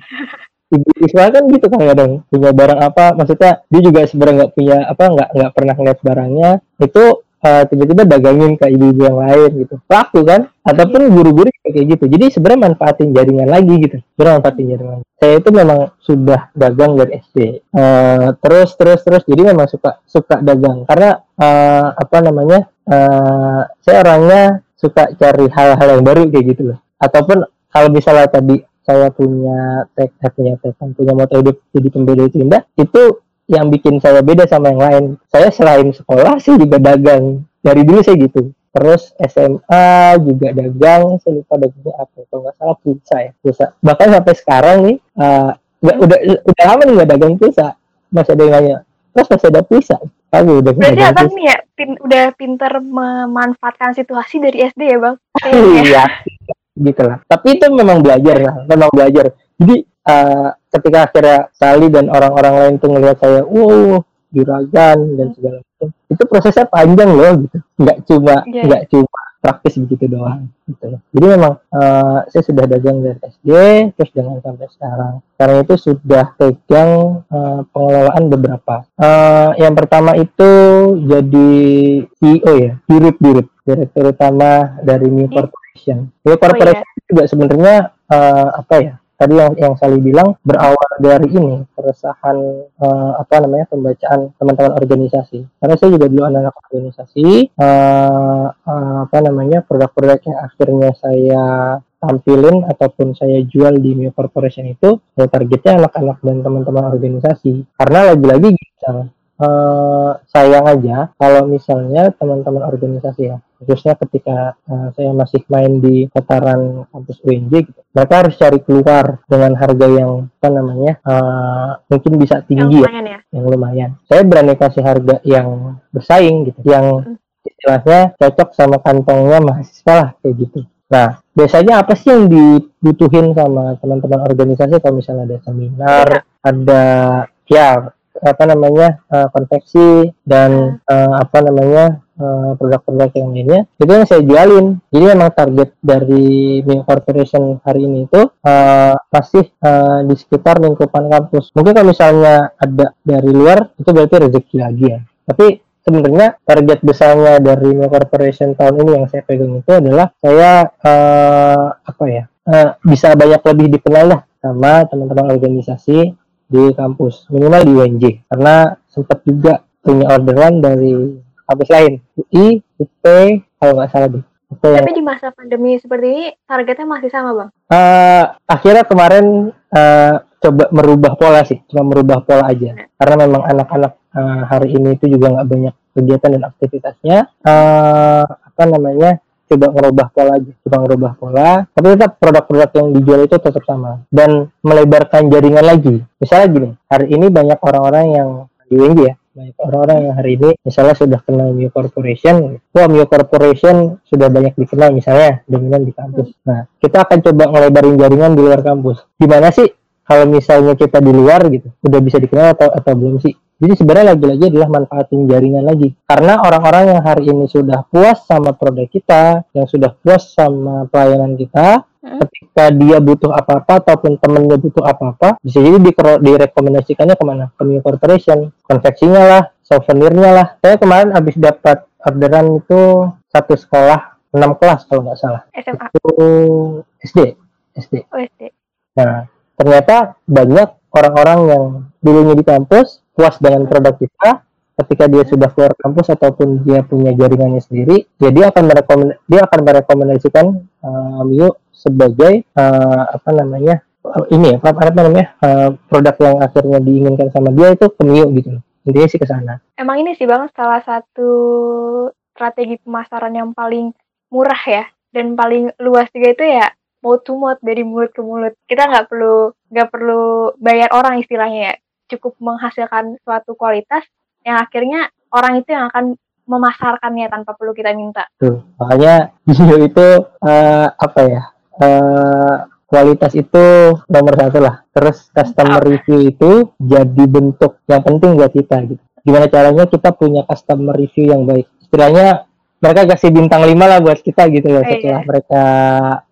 ibu Isma kan gitu kan kadang punya barang apa maksudnya dia juga sebenarnya nggak punya apa nggak nggak pernah ngeliat barangnya itu uh, tiba-tiba dagangin ke ibu-ibu yang lain gitu. Laku kan? Ataupun guru-guru kayak gitu. Jadi sebenarnya manfaatin jaringan lagi gitu. Sebenarnya manfaatin jaringan. Saya itu memang sudah dagang dari SD uh, eh, terus terus terus. Jadi memang suka suka dagang. Karena uh, apa namanya? Uh, saya orangnya suka cari hal-hal yang baru kayak gitu loh. Ataupun kalau misalnya tadi saya punya tek eh, punya tekad punya hidup jadi pembeda itu indah itu yang bikin saya beda sama yang lain. Saya selain sekolah sih juga dagang. Dari dulu saya gitu. Terus SMA juga dagang. Saya lupa dagang apa kalau nggak salah pulsa ya pulsa. Bahkan sampai sekarang nih uh, udah, udah udah lama nih nggak dagang pulsa. Masih ada yang nanya terus masih ada pulsa? Aku udah Berarti abang nih ya pin, udah pinter memanfaatkan situasi dari SD ya bang? Iya, gitu lah. Tapi itu memang belajar lah memang belajar. Jadi uh, ketika akhirnya Sally dan orang-orang lain tuh ngelihat saya wow juragan dan segala macam. Itu prosesnya panjang loh gitu. Nggak cuma yeah. nggak cuma praktis begitu doang gitu jadi memang uh, saya sudah dagang dari SD terus jangan sampai sekarang. Sekarang itu sudah pegang uh, pengelolaan beberapa. Uh, yang pertama itu jadi CEO ya dirut dirut direktur utama dari New Corporation. New Corporation oh, iya. juga sebenarnya uh, apa ya tadi yang yang Sali bilang berawal dari ini keresahan uh, apa namanya pembacaan teman-teman organisasi. Karena saya juga dulu anak-anak organisasi uh, uh, apa namanya produk-produk yang akhirnya saya tampilin ataupun saya jual di Mio Corporation itu ya targetnya anak-anak dan teman-teman organisasi. Karena lagi-lagi gitu uh, sayang aja kalau misalnya teman-teman organisasi ya khususnya ketika uh, saya masih main di putaran kampus UNJ gitu mereka harus cari keluar dengan harga yang apa namanya uh, mungkin bisa tinggi yang ya, ya? yang lumayan. Saya berani kasih harga yang bersaing gitu yang istilahnya cocok sama kantongnya mahasiswa lah kayak gitu. Nah, biasanya apa sih yang dibutuhin sama teman-teman organisasi kalau misalnya ada seminar, ya. ada ya apa namanya uh, konveksi dan uh, apa namanya uh, produk-produk yang lainnya. Itu yang saya jualin. Jadi memang target dari Ming Corporation hari ini itu uh, masih uh, di sekitar lingkupan kampus. Mungkin kalau misalnya ada dari luar itu berarti rezeki lagi ya. Tapi sebenarnya target besarnya dari Ming Corporation tahun ini yang saya pegang itu adalah saya uh, apa ya uh, bisa banyak lebih dikenal lah sama teman-teman organisasi di kampus minimal di UNJ karena sempat juga punya orderan dari kampus lain UI, UP, kalau nggak salah deh. Tapi yang... di masa pandemi seperti ini targetnya masih sama bang? Uh, akhirnya kemarin uh, coba merubah pola sih, cuma merubah pola aja. Nah. Karena memang anak-anak uh, hari ini itu juga nggak banyak kegiatan dan aktivitasnya. Uh, apa namanya? Coba merubah pola aja, coba merubah pola, tapi tetap produk-produk yang dijual itu tetap sama. Dan melebarkan jaringan lagi. Misalnya gini, hari ini banyak orang-orang yang di WNG ya, banyak orang-orang yang hari ini misalnya sudah kenal Mio Corporation. Wah Mio Corporation sudah banyak dikenal misalnya dominan di kampus. Nah kita akan coba ngelebarin jaringan di luar kampus. Gimana sih kalau misalnya kita di luar gitu udah bisa dikenal atau atau belum sih jadi sebenarnya lagi-lagi adalah manfaatin jaringan lagi. Karena orang-orang yang hari ini sudah puas sama produk kita yang sudah puas sama pelayanan kita hmm. ketika dia butuh apa-apa ataupun temennya butuh apa-apa bisa jadi di direkomendasikannya ke mana? Ke Mio Corporation. Konveksinya lah souvenirnya lah. Saya kemarin habis dapat orderan itu satu sekolah enam kelas kalau nggak salah. SMA itu SD SD oh SD nah ternyata banyak orang-orang yang dulunya di kampus puas dengan produk kita ketika dia sudah keluar kampus ataupun dia punya jaringannya sendiri, jadi ya dia akan merekomend dia akan merekomendasikan uh, Mio sebagai uh, apa namanya uh, ini ya apa, apa namanya uh, produk yang akhirnya diinginkan sama dia itu ke Mio gitu. Intinya sih ke sana. Emang ini sih bang salah satu strategi pemasaran yang paling murah ya dan paling luas juga itu ya mau to mouth dari mulut ke mulut. Kita nggak perlu nggak perlu bayar orang istilahnya ya cukup menghasilkan suatu kualitas yang akhirnya orang itu yang akan memasarkannya tanpa perlu kita minta. Tuh, makanya video itu uh, apa ya? uh, kualitas itu nomor satu lah. Terus customer review itu jadi bentuk yang penting buat kita gitu. Gimana caranya kita punya customer review yang baik. Istilahnya mereka kasih bintang 5 lah buat kita gitu ya setelah iya. mereka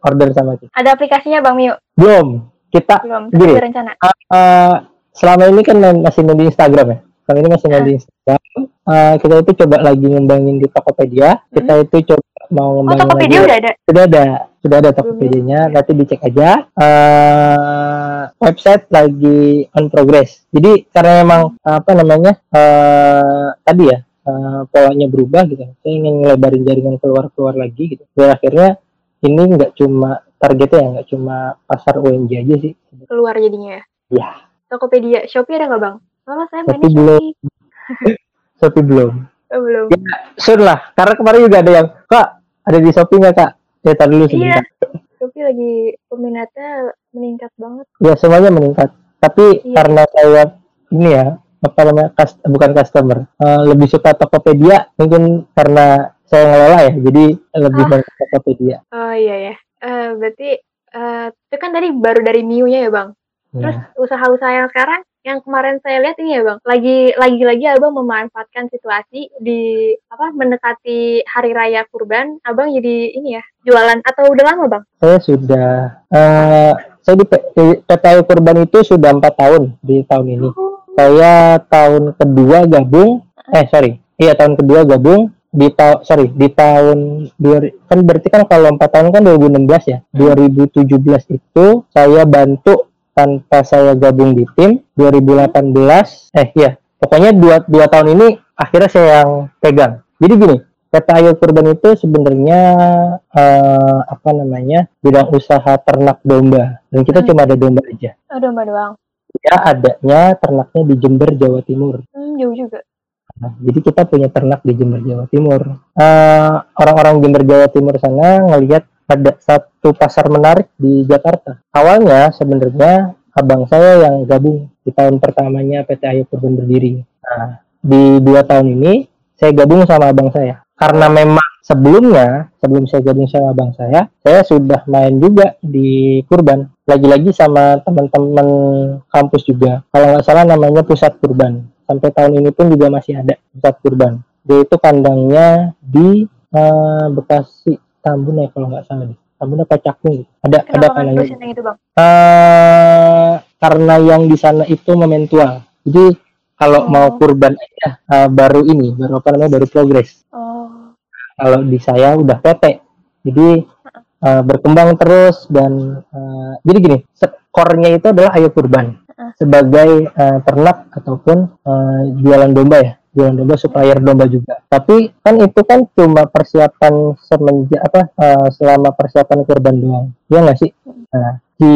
order sama kita. Ada aplikasinya Bang Miu? Belum. Kita Belum. Gini, rencana. Uh, uh, selama ini kan masih main di Instagram ya. Selama ini masih main di Instagram. Uh, kita itu coba lagi ngembangin di Tokopedia. Kita hmm. itu coba mau ngembangin oh, Tokopedia lagi. udah ada? Sudah ada sudah ada Tokopedia-nya nanti dicek aja uh, website lagi on progress jadi karena memang apa namanya uh, tadi ya uh, polanya berubah gitu saya ingin ngelebarin jaringan keluar keluar lagi gitu dan akhirnya ini nggak cuma targetnya ya nggak cuma pasar UMJ aja sih keluar jadinya ya ya Tokopedia Shopee ada nggak bang Soalnya saya Shopee belum Shopee belum oh, belum ya, sure lah karena kemarin juga ada yang kak ada di Shopee nggak kak Ya, tadi dulu sebentar. Iya. Tapi lagi peminatnya meningkat banget. Ya, semuanya meningkat. Tapi iya. karena saya ini ya, apa namanya, kast, bukan customer, uh, lebih suka Tokopedia, mungkin karena saya ngelola ya, jadi lebih ah. banyak Tokopedia. Oh iya ya. Uh, berarti uh, itu kan tadi baru dari Miu-nya ya, Bang? Terus ya. usaha-usaha yang sekarang yang kemarin saya lihat ini ya bang. Lagi lagi lagi abang memanfaatkan situasi di apa mendekati hari raya kurban abang jadi ini ya jualan. Atau udah lama bang? Saya sudah uh, saya di PTU kurban itu sudah empat tahun di tahun ini. Oh. saya tahun kedua gabung eh sorry. Iya tahun kedua gabung di tahun sorry di tahun dua kan berarti kan kalau empat tahun kan 2016 ya? Hmm. 2017 itu saya bantu tanpa saya gabung di tim 2018 eh ya pokoknya dua, dua tahun ini akhirnya saya yang pegang jadi gini Kata Ayo Kurban itu sebenarnya uh, apa namanya bidang usaha ternak domba dan kita hmm. cuma ada domba aja. Oh, domba doang. Ya adanya ternaknya di Jember Jawa Timur. Hmm, jauh juga. Nah, jadi kita punya ternak di Jember Jawa Timur. Uh, orang-orang Jember Jawa Timur sana ngelihat ada satu pasar menarik di Jakarta. Awalnya sebenarnya abang saya yang gabung di tahun pertamanya PT Ayu Kurban berdiri. Nah, di dua tahun ini saya gabung sama abang saya. Karena memang sebelumnya, sebelum saya gabung sama abang saya, saya sudah main juga di Kurban. Lagi-lagi sama teman-teman kampus juga. Kalau nggak salah namanya Pusat Kurban. Sampai tahun ini pun juga masih ada Pusat Kurban. Dia itu kandangnya di uh, Bekasi Tambun ya kalau nggak salah deh. Tambun apa Cakung Ada Kenapa ada kandangnya. Itu, bang? Uh, karena yang di sana itu mementual. Jadi kalau oh. mau kurban aja uh, baru ini, baru apa namanya baru progres. Oh. Kalau di saya udah PT. Jadi uh, berkembang terus dan uh, jadi gini, skornya itu adalah ayo kurban. Sebagai uh, ternak ataupun uh, jualan domba ya jualan domba supplier domba juga. Tapi kan itu kan cuma persiapan semenjak apa uh, selama persiapan kurban doang. Ya nggak sih? Nah di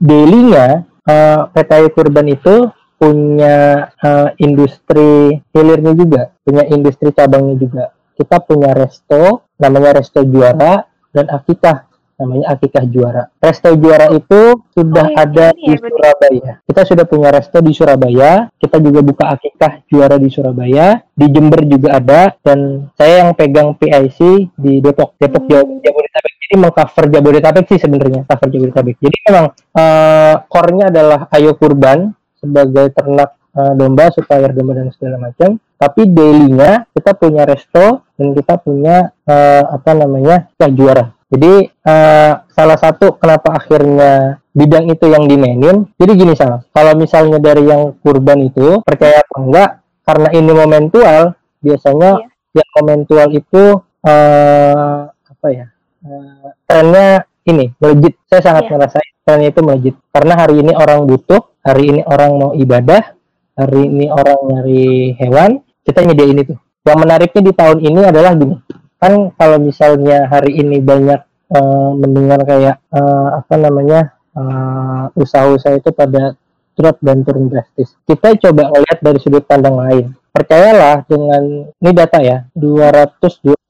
dailynya uh, PTI kurban itu punya uh, industri hilirnya juga punya industri cabangnya juga. Kita punya resto namanya resto juara dan akikah namanya Akikah Juara. Resto Juara itu sudah oh, iya, ada iya, di Surabaya. Kita sudah punya resto di Surabaya. Kita juga buka Akikah Juara di Surabaya. Di Jember juga ada dan saya yang pegang PIC di Depok, Depok hmm. Jabodetabek. Jadi mengcover Jabodetabek sih sebenarnya, cover Jabodetabek. Jadi memang uh, core-nya adalah Ayo Kurban sebagai ternak uh, domba, supplier domba dan segala macam. Tapi dailynya kita punya resto dan kita punya uh, apa namanya ya, juara jadi uh, salah satu kenapa akhirnya bidang itu yang dimainin. Jadi gini salah. Kalau misalnya dari yang kurban itu percaya apa enggak? Karena ini momentual, biasanya yeah. yang momentual itu uh, apa ya? Uh, trennya ini melejit. Saya sangat yeah. merasakan trennya itu melejit. Karena hari ini orang butuh, hari ini orang mau ibadah, hari ini orang nyari hewan, kita nyediain itu. Yang menariknya di tahun ini adalah gini kan kalau misalnya hari ini banyak uh, mendengar kayak uh, apa namanya uh, usaha-usaha itu pada drop dan turun drastis. Kita coba ngelihat dari sudut pandang lain. Percayalah dengan ini data ya, 221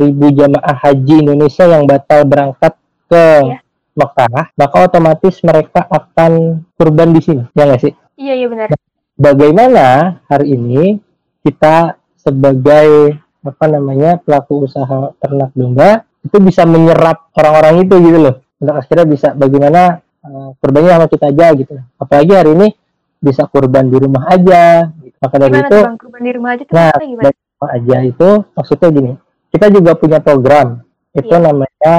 ribu jamaah haji Indonesia yang batal berangkat ke ya. Mekah, maka otomatis mereka akan kurban di sini, ya nggak sih? Iya iya benar. Bagaimana hari ini kita sebagai apa namanya pelaku usaha ternak domba itu bisa menyerap orang-orang itu gitu loh. Untuk akhirnya bisa bagaimana uh, kurbannya sama kita aja gitu. Apalagi hari ini bisa kurban di rumah aja. Gitu. maka dari gimana itu kurban di rumah aja nah gimana? rumah aja itu maksudnya gini kita juga punya program. Itu iya. namanya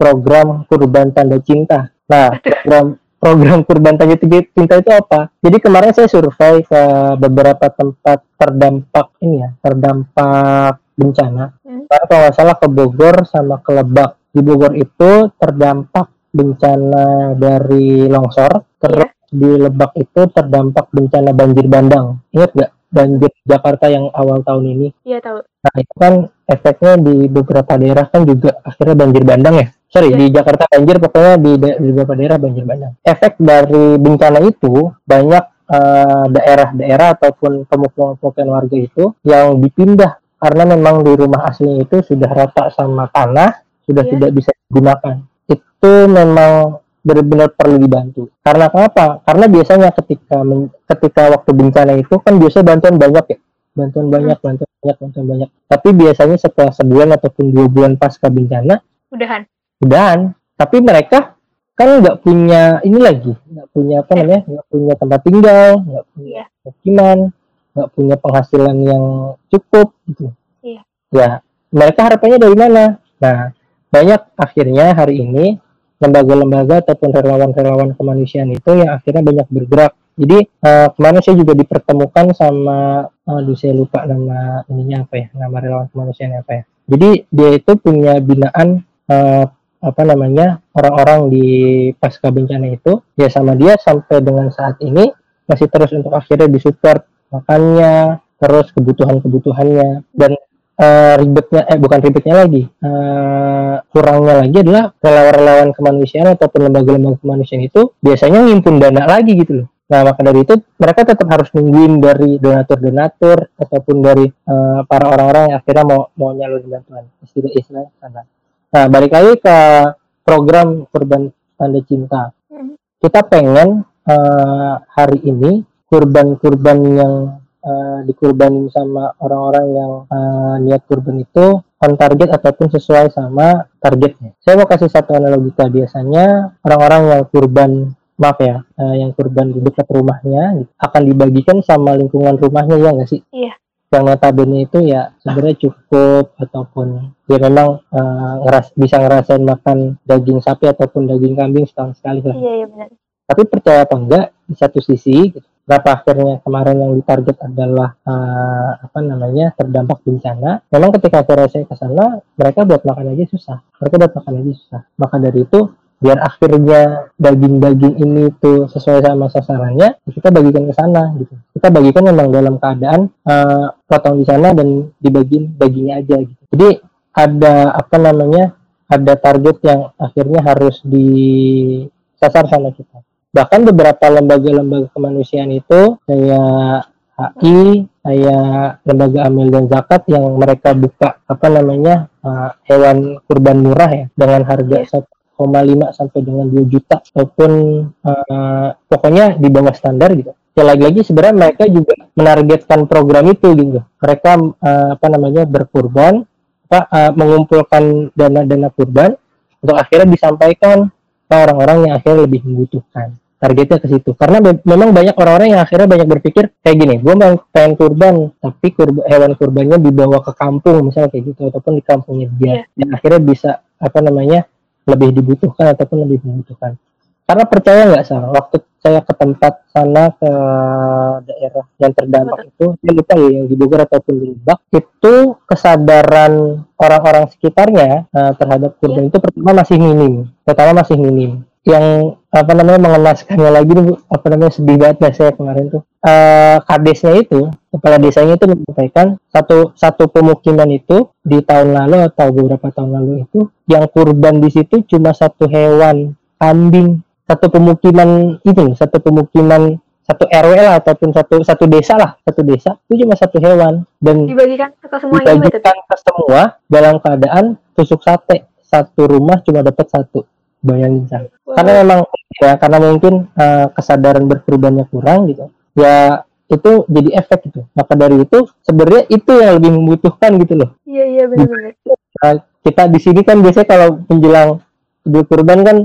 program kurban tanda cinta. Nah program program kurban tanda cinta itu apa? Jadi kemarin saya survei ke beberapa tempat terdampak ini ya terdampak bencana. Hmm. Karena kalau nggak salah ke Bogor sama ke Lebak. Di Bogor itu terdampak bencana dari longsor, terus yeah. di Lebak itu terdampak bencana banjir bandang. Ingat nggak banjir Jakarta yang awal tahun ini? Iya tahu. Nah itu kan efeknya di beberapa daerah kan juga akhirnya banjir bandang ya. Sorry yeah. di Jakarta banjir pokoknya di, di beberapa daerah banjir bandang. Efek dari bencana itu banyak eh, daerah-daerah uh, ataupun pemukiman warga itu yang dipindah karena memang di rumah aslinya itu sudah rata sama tanah, sudah yeah. tidak bisa digunakan. Itu memang benar-benar perlu dibantu. Karena kenapa? Karena biasanya ketika ketika waktu bencana itu kan biasa bantuan banyak ya, bantuan banyak, hmm. bantuan banyak, bantuan banyak. Tapi biasanya setelah sebulan ataupun dua bulan pasca bencana, udahan. Udahan. Tapi mereka kan nggak punya ini lagi, nggak punya apa namanya, nggak punya tempat tinggal, nggak punya yeah. Nggak punya penghasilan yang cukup gitu. Iya. Ya, mereka harapannya dari mana? Nah, banyak akhirnya hari ini lembaga-lembaga ataupun relawan-relawan kemanusiaan itu yang akhirnya banyak bergerak. Jadi uh, kemarin saya juga dipertemukan sama, aduh saya lupa nama ininya apa ya, nama relawan kemanusiaan apa ya. Jadi dia itu punya binaan uh, apa namanya orang-orang di pasca bencana itu ya sama dia sampai dengan saat ini masih terus untuk akhirnya disupport makannya terus kebutuhan-kebutuhannya dan uh, ribetnya eh bukan ribetnya lagi uh, kurangnya lagi adalah relawan-relawan kemanusiaan ataupun lembaga-lembaga kemanusiaan itu biasanya ngimpun dana lagi gitu loh. Nah maka dari itu mereka tetap harus nungguin dari donatur-donatur ataupun dari uh, para orang-orang yang akhirnya mau mau nyalurin bantuan. Istilah istilah sana nah balik lagi ke program kurban tanda cinta. Hmm. kita pengen uh, hari ini kurban-kurban yang uh, dikurbanin sama orang-orang yang uh, niat kurban itu on target ataupun sesuai sama targetnya. Saya mau kasih satu analogika biasanya orang-orang yang kurban maaf ya, uh, yang kurban di dekat rumahnya akan dibagikan sama lingkungan rumahnya ya nggak sih? Iya. Yang notabene itu ya sebenarnya cukup ataupun dia memang uh, ngeras bisa ngerasain makan daging sapi ataupun daging kambing setahun sekali lah. Iya, iya benar. Tapi percaya atau enggak di satu sisi berapa akhirnya kemarin yang ditarget adalah uh, apa namanya terdampak bencana. Memang ketika akhirnya saya ke sana mereka buat makan aja susah. Mereka buat makan aja susah. Maka dari itu biar akhirnya daging-daging ini tuh sesuai sama sasarannya kita bagikan ke sana gitu. Kita bagikan memang dalam keadaan uh, potong di sana dan dibagiin dagingnya aja gitu. Jadi ada apa namanya ada target yang akhirnya harus disasar sama kita bahkan beberapa lembaga-lembaga kemanusiaan itu kayak HI kayak lembaga amil dan zakat yang mereka buka apa namanya uh, hewan kurban murah ya dengan harga 1,5 sampai dengan 2 juta ataupun uh, pokoknya di bawah standar gitu. Ya lagi-lagi sebenarnya mereka juga menargetkan program itu gitu. Mereka uh, apa namanya berkurban apa uh, mengumpulkan dana-dana kurban untuk akhirnya disampaikan ke orang-orang yang akhirnya lebih membutuhkan targetnya ke situ karena memang banyak orang-orang yang akhirnya banyak berpikir kayak gini gue mau pengen kurban tapi kurba, hewan kurbannya dibawa ke kampung misalnya kayak gitu ataupun di kampungnya dia yeah. dan akhirnya bisa apa namanya lebih dibutuhkan ataupun lebih membutuhkan karena percaya nggak salah waktu saya ke tempat sana ke daerah yang terdampak Betul. itu saya lupa ya yang di Bogor ataupun di Lebak itu kesadaran orang-orang sekitarnya uh, terhadap kurban yeah. itu pertama masih minim pertama masih minim yang apa namanya mengenaskannya lagi nih apa namanya sedih banget ya saya kemarin tuh? Uh, kadesnya itu kepala desanya itu menyampaikan satu satu pemukiman itu di tahun lalu atau beberapa tahun lalu itu yang kurban di situ cuma satu hewan kambing. Satu pemukiman itu satu pemukiman satu RW lah ataupun satu satu desa lah. Satu desa itu cuma satu hewan. Dan dibagikan ke semua dibagikan ke semua dalam keadaan tusuk sate. Satu rumah cuma dapat satu. Bayangin kan karena memang ya karena mungkin uh, kesadaran berkurbannya kurang gitu ya itu jadi efek gitu. Maka dari itu sebenarnya itu yang lebih membutuhkan gitu loh. Iya iya benar-benar nah, kita di sini kan biasanya kalau menjelang berkurban kan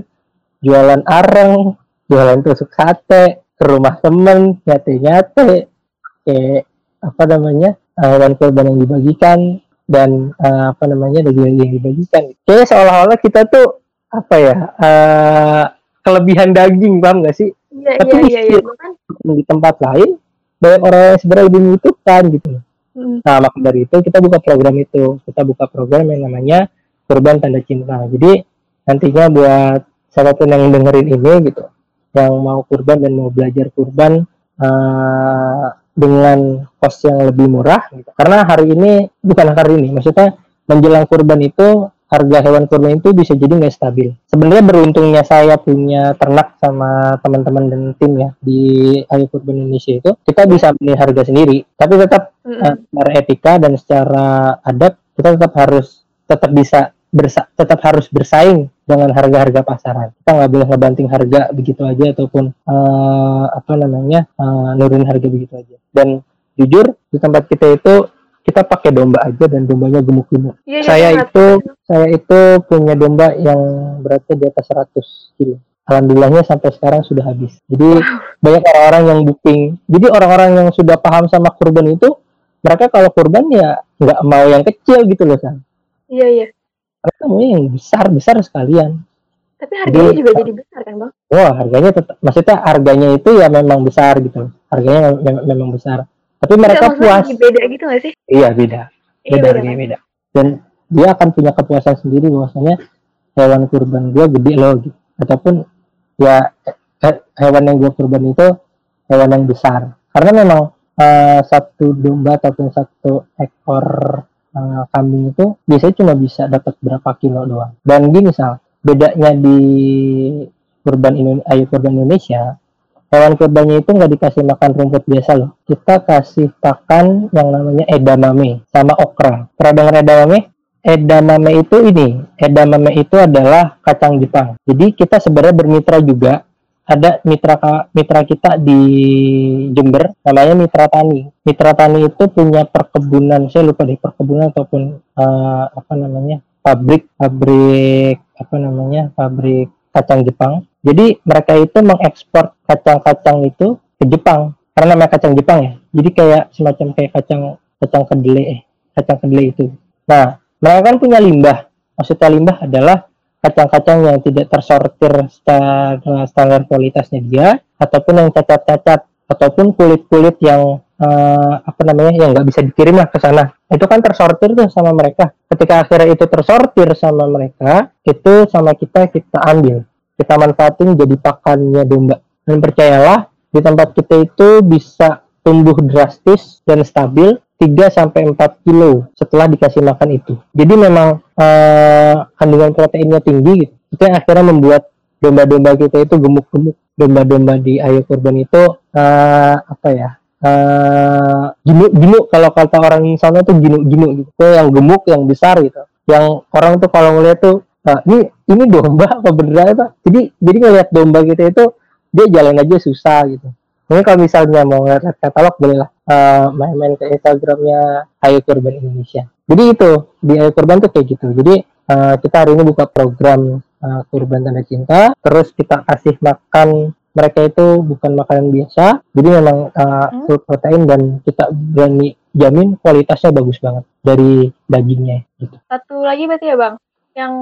jualan areng jualan tusuk sate ke rumah temen nyate nyate kayak apa namanya hewan kurban yang dibagikan dan uh, apa namanya daging yang dibagikan. Kayak seolah-olah kita tuh apa ya uh, kelebihan daging paham nggak sih iya, tapi iya, iya, iya. Kan di tempat lain banyak orang yang sebenarnya lebih membutuhkan gitu hmm. nah maka dari itu kita buka program itu kita buka program yang namanya kurban tanda cinta jadi nantinya buat siapa pun yang dengerin ini gitu yang mau kurban dan mau belajar kurban uh, dengan kos yang lebih murah gitu. karena hari ini bukan hari ini maksudnya menjelang kurban itu harga hewan kurban itu bisa jadi nggak stabil. Sebenarnya beruntungnya saya punya ternak sama teman-teman dan tim ya di Ayo Kurban Indonesia itu kita bisa beli harga sendiri, tapi tetap mm -hmm. secara etika dan secara adat kita tetap harus tetap bisa bersa tetap harus bersaing dengan harga-harga pasaran. Kita nggak boleh ngebanting harga begitu aja ataupun uh, apa namanya uh, nurunin harga begitu aja. Dan jujur di tempat kita itu kita pakai domba aja dan dombanya gemuk-gemuk. Ya, saya ya, itu ya. saya itu punya domba yang beratnya di atas 100 kilo. Alhamdulillahnya sampai sekarang sudah habis. Jadi wow. banyak orang-orang yang booking. Jadi orang-orang yang sudah paham sama kurban itu, mereka kalau kurban ya nggak mau yang kecil gitu loh, San. Iya, iya. Mereka mau yang besar-besar sekalian. Tapi harganya jadi, juga jadi besar kan, Bang? Wah, harganya tetap, maksudnya harganya itu ya memang besar gitu. Harganya memang besar tapi mereka Enggak, puas. beda gitu gak sih? Iya beda. Iya, beda iya, beda, beda. dan dia akan punya kepuasan sendiri bahwasanya hewan kurban gua gede loh gitu. Ataupun ya hewan yang gua kurban itu hewan yang besar. Karena memang uh, satu domba ataupun satu ekor uh, kambing itu biasanya cuma bisa dapat berapa kilo doang. Dan gini misal bedanya di kurban Indonesia, kurban Indonesia hewan kurbannya itu nggak dikasih makan rumput biasa loh. Kita kasih pakan yang namanya edamame sama okra. Pernah dengar edamame? Edamame itu ini, edamame itu adalah kacang Jepang. Jadi kita sebenarnya bermitra juga ada mitra mitra kita di Jember namanya Mitra Tani. Mitra Tani itu punya perkebunan, saya lupa deh perkebunan ataupun uh, apa namanya pabrik pabrik apa namanya pabrik kacang Jepang jadi mereka itu mengekspor kacang-kacang itu ke Jepang karena namanya kacang Jepang ya. Jadi kayak semacam kayak kacang kacang kedelai eh kacang kedelai itu. Nah, mereka kan punya limbah. Maksudnya limbah adalah kacang-kacang yang tidak tersortir secara standar kualitasnya dia ataupun yang cacat-cacat ataupun kulit-kulit yang uh, apa namanya yang nggak bisa dikirim lah ke sana itu kan tersortir tuh sama mereka ketika akhirnya itu tersortir sama mereka itu sama kita kita ambil kita manfaatin jadi pakannya domba dan percayalah di tempat kita itu bisa tumbuh drastis dan stabil 3 sampai 4 kilo setelah dikasih makan itu. Jadi memang uh, kandungan proteinnya tinggi gitu. Itu yang akhirnya membuat domba-domba kita itu gemuk-gemuk. Domba-domba di ayo kurban itu uh, apa ya? Uh, ginu kalau kata orang sana tuh ginu-ginu gitu. yang gemuk, yang besar gitu. Yang orang tuh kalau ngeliat tuh uh, ini ini domba apa beneran itu? Jadi jadi ngeliat domba kita itu dia jalan aja susah gitu Mungkin kalau misalnya mau ngeliat katalog bolehlah uh, main-main ke Instagramnya Ayo Kurban Indonesia. Jadi itu di Ayo Kurban tuh kayak gitu. Jadi uh, kita hari ini buka program uh, Kurban Tanda Cinta. Terus kita kasih makan mereka itu bukan makanan biasa. Jadi memang uh, full protein dan kita berani jamin kualitasnya bagus banget dari dagingnya gitu. Satu lagi berarti ya bang, yang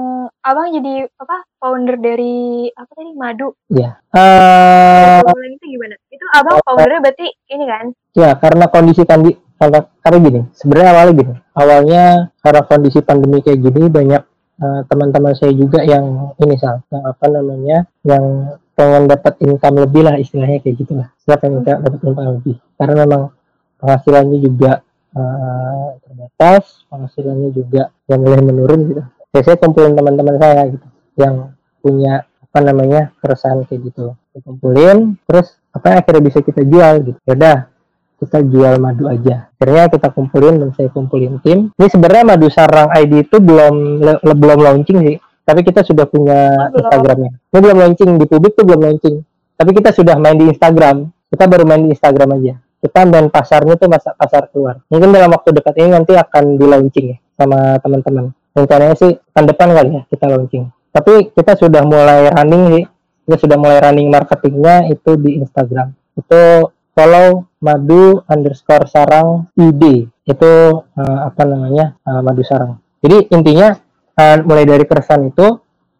abang jadi apa founder dari apa tadi madu? Iya. Uh, itu gimana? Itu abang uh, foundernya berarti ini kan? ya karena kondisi tadi karena karena gini sebenarnya awalnya gini awalnya karena kondisi pandemi kayak gini banyak uh, teman-teman saya juga yang ini sal yang apa namanya yang pengen dapat income lebih lah istilahnya kayak gitulah. Lah pengen hmm. dapat income lebih. Karena memang penghasilannya juga uh, terbatas penghasilannya juga yang mulai menurun gitu ya saya kumpulin teman-teman saya gitu yang punya apa namanya keresahan kayak gitu. Kita kumpulin terus apa yang akhirnya bisa kita jual gitu. Ya udah kita jual madu aja. Akhirnya kita kumpulin dan saya kumpulin tim. Ini sebenarnya madu sarang ID itu belum le, belum launching sih. Tapi kita sudah punya oh, Instagramnya. Ini belum launching di publik tuh belum launching. Tapi kita sudah main di Instagram. Kita baru main di Instagram aja. Kita main pasarnya tuh masa pasar keluar. Mungkin dalam waktu dekat ini nanti akan di launching ya sama teman-teman rencananya sih tahun depan kali ya kita launching. Tapi kita sudah mulai running sih. Kita sudah mulai running marketingnya itu di Instagram. Itu follow madu underscore sarang id itu uh, apa namanya uh, madu sarang. Jadi intinya uh, mulai dari keresahan itu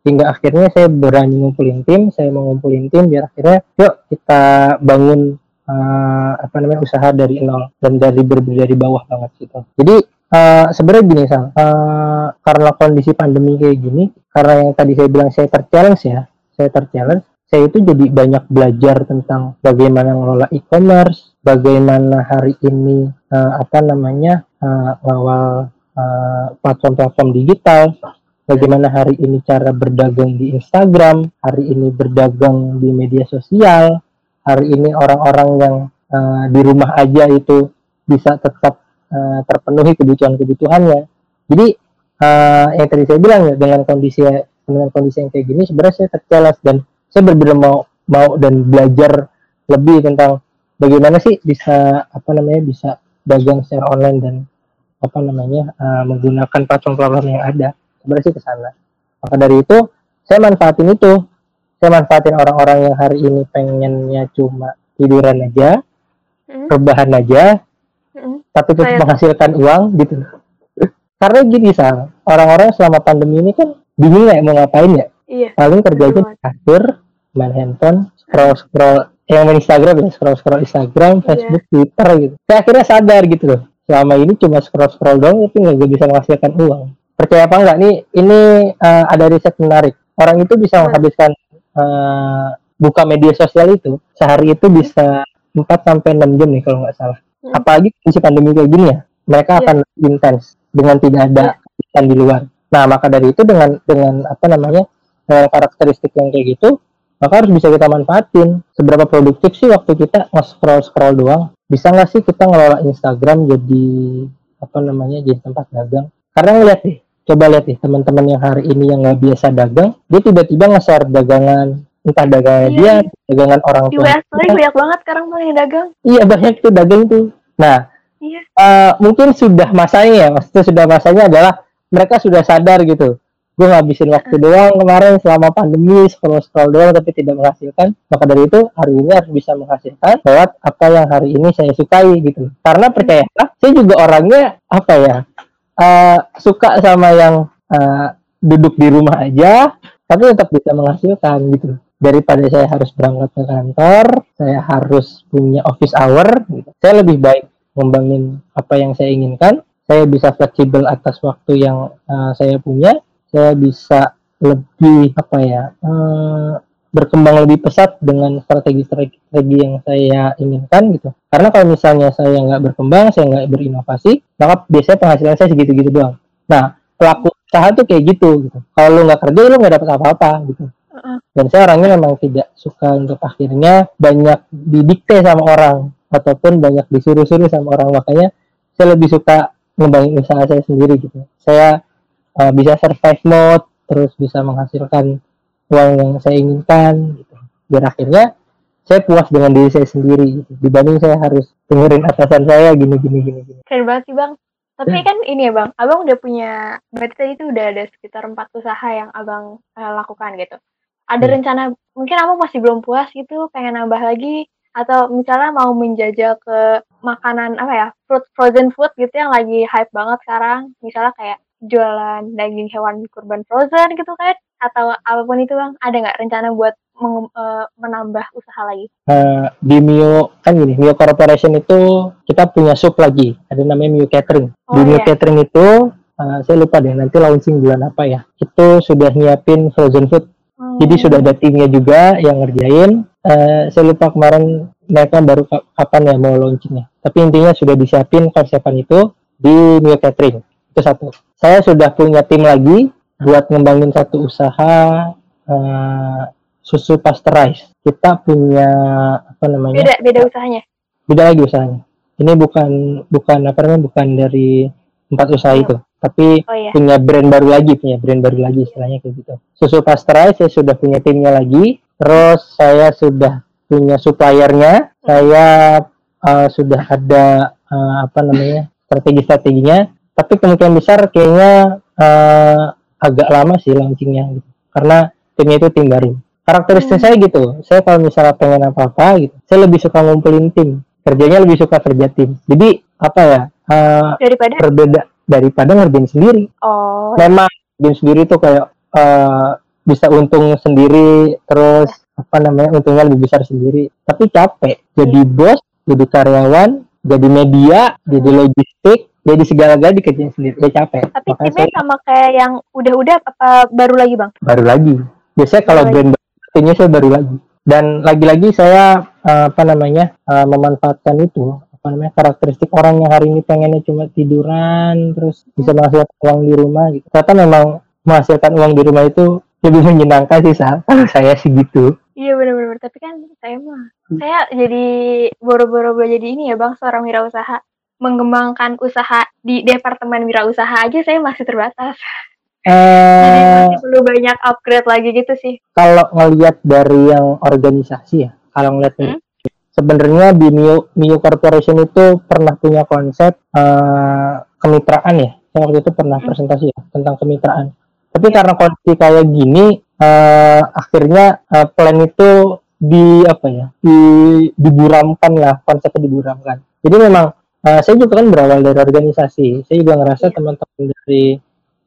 hingga akhirnya saya berani ngumpulin tim saya mau ngumpulin tim biar akhirnya yuk kita bangun uh, apa namanya usaha dari nol dan dari berbeda dari bawah banget gitu. Jadi uh, sebenarnya gini sang uh, karena kondisi pandemi kayak gini karena yang tadi saya bilang saya terchallenge ya saya terchallenge saya itu jadi banyak belajar tentang bagaimana ngelola e-commerce bagaimana hari ini uh, apa namanya uh, ngawal uh, platform-platform digital bagaimana hari ini cara berdagang di Instagram hari ini berdagang di media sosial hari ini orang-orang yang uh, di rumah aja itu bisa tetap uh, terpenuhi kebutuhan-kebutuhannya. Jadi uh, yang tadi saya bilang ya dengan kondisi dengan kondisi yang kayak gini sebenarnya saya tercelas dan saya benar-benar mau mau dan belajar lebih tentang bagaimana sih bisa apa namanya bisa dagang secara online dan apa namanya uh, menggunakan platform-platform yang ada sebenarnya sih ke sana maka dari itu saya manfaatin itu saya manfaatin orang-orang yang hari ini pengennya cuma tiduran aja hmm. rebahan aja tapi tetap Kayak... menghasilkan uang gitu. Karena gini sang orang-orang selama pandemi ini kan bingung ya mau ngapain ya? Iya. paling kerja aja di kasur main handphone scroll scroll yang main Instagram ya scroll scroll Instagram iya. Facebook iya. Twitter gitu. Saya akhirnya sadar gitu loh. Selama ini cuma scroll scroll doang tapi nggak bisa menghasilkan uang. Percaya apa enggak nih? Ini uh, ada riset menarik. Orang itu bisa menghabiskan uh, buka media sosial itu sehari itu bisa 4 sampai enam jam nih kalau nggak salah hmm. apalagi kondisi pandemi kayak gini ya mereka yeah. akan intens dengan tidak ada yeah. di luar nah maka dari itu dengan dengan apa namanya dengan karakteristik yang kayak gitu maka harus bisa kita manfaatin seberapa produktif sih waktu kita nge-scroll scroll doang bisa nggak sih kita ngelola Instagram jadi apa namanya jadi tempat dagang karena ngeliat deh coba lihat nih teman-teman yang hari ini yang nggak biasa dagang dia tiba-tiba nge-share dagangan entah dagangan iya. dia dagangan orang tua di banyak banget sekarang tuh yang dagang. Iya banyak tuh dagang tuh. Nah iya. uh, mungkin sudah masanya ya maksudnya sudah masanya adalah mereka sudah sadar gitu. Gue ngabisin waktu uh. doang kemarin selama pandemi scroll scroll doang tapi tidak menghasilkan. Maka dari itu hari ini harus bisa menghasilkan lewat apa yang hari ini saya sukai gitu. Karena percayalah saya juga orangnya apa ya uh, suka sama yang uh, duduk di rumah aja tapi tetap bisa menghasilkan gitu daripada saya harus berangkat ke kantor, saya harus punya office hour, gitu. saya lebih baik membangun apa yang saya inginkan. Saya bisa fleksibel atas waktu yang uh, saya punya. Saya bisa lebih apa ya uh, berkembang lebih pesat dengan strategi-strategi yang saya inginkan gitu. Karena kalau misalnya saya nggak berkembang, saya nggak berinovasi, maka biasanya penghasilan saya segitu-gitu doang. Nah, pelaku usaha tuh kayak gitu gitu. Kalau lu nggak kerja, lu nggak dapat apa-apa gitu. Dan saya orangnya memang tidak suka untuk akhirnya banyak didikte sama orang ataupun banyak disuruh-suruh sama orang makanya saya lebih suka ngembangin usaha saya sendiri gitu. Saya uh, bisa survive mode, terus bisa menghasilkan uang yang saya inginkan gitu. Biar akhirnya saya puas dengan diri saya sendiri gitu. Dibanding saya harus dengerin atasan saya gini gini gini gini. Keren banget sih bang. Tapi hmm. kan ini ya bang, abang udah punya, berarti tadi itu udah ada sekitar empat usaha yang abang uh, lakukan gitu. Ada hmm. rencana, mungkin abang masih belum puas gitu, pengen nambah lagi, atau misalnya mau menjajal ke makanan apa ya, fruit frozen food gitu yang lagi hype banget sekarang, misalnya kayak jualan daging hewan kurban frozen gitu kan atau apa pun itu bang ada nggak rencana buat meng, uh, menambah usaha lagi uh, di Mio kan gini Mio Corporation itu kita punya sub lagi ada namanya Mio Catering oh, di Mio iya. Catering itu uh, saya lupa deh nanti launching bulan apa ya itu sudah nyiapin frozen food. Jadi sudah ada timnya juga yang ngerjain. Uh, saya lupa kemarin mereka baru kapan ya mau launchingnya. Tapi intinya sudah disiapin konsepan itu di Mio Catering. Itu satu. Saya sudah punya tim lagi buat ngembangin satu usaha uh, susu pasteurize kita punya apa namanya? Beda beda usahanya? Beda lagi usahanya. Ini bukan bukan apa namanya bukan dari empat usaha itu tapi oh, iya. punya brand baru lagi punya brand baru lagi istilahnya kayak gitu. Susu pasteurize saya sudah punya timnya lagi. Terus saya sudah punya suppliernya. Saya uh, sudah ada uh, apa namanya strategi-strateginya. Tapi kemungkinan besar kayaknya uh, agak lama sih launchingnya gitu. Karena timnya itu tim baru. Karakteristik hmm. saya gitu. Saya kalau misalnya pengen apa apa gitu saya lebih suka ngumpulin tim. Kerjanya lebih suka kerja tim. Jadi apa ya uh, daripada? berbeda daripada ngerjain sendiri. Oh. Memang ngerjain sendiri tuh kayak uh, bisa untung sendiri terus apa namanya untungnya lebih besar sendiri. Tapi capek. Jadi hmm. bos jadi karyawan jadi media jadi hmm. logistik jadi segala-galanya dikerjain sendiri. Udah capek. Tapi Makanya timnya saya... sama kayak yang udah-udah apa baru lagi bang? Baru lagi. Biasanya kalau brand baru saya baru lagi. Dan lagi-lagi saya uh, apa namanya uh, memanfaatkan itu apa namanya karakteristik orang yang hari ini pengennya cuma tiduran terus bisa menghasilkan uang di rumah gitu ternyata memang menghasilkan uang di rumah itu lebih menyenangkan sih saat saya sih gitu Iya benar-benar, tapi kan saya mah, saya jadi boro-boro jadi ini ya bang, seorang wirausaha mengembangkan usaha di departemen wirausaha aja saya masih terbatas. Uh, Jadi masih perlu banyak upgrade lagi gitu sih. Kalau ngelihat dari yang organisasi ya, kalau ngelihat hmm? Sebenarnya di Mio, Mio Corporation itu pernah punya konsep uh, kemitraan ya. Saya waktu itu pernah hmm. presentasi ya tentang kemitraan. Tapi ya. karena kondisi kayak gini, uh, akhirnya uh, plan itu di apa ya, di diburamkan lah konsepnya diburamkan. Jadi memang uh, saya juga kan berawal dari organisasi saya juga ngerasa yeah. teman-teman dari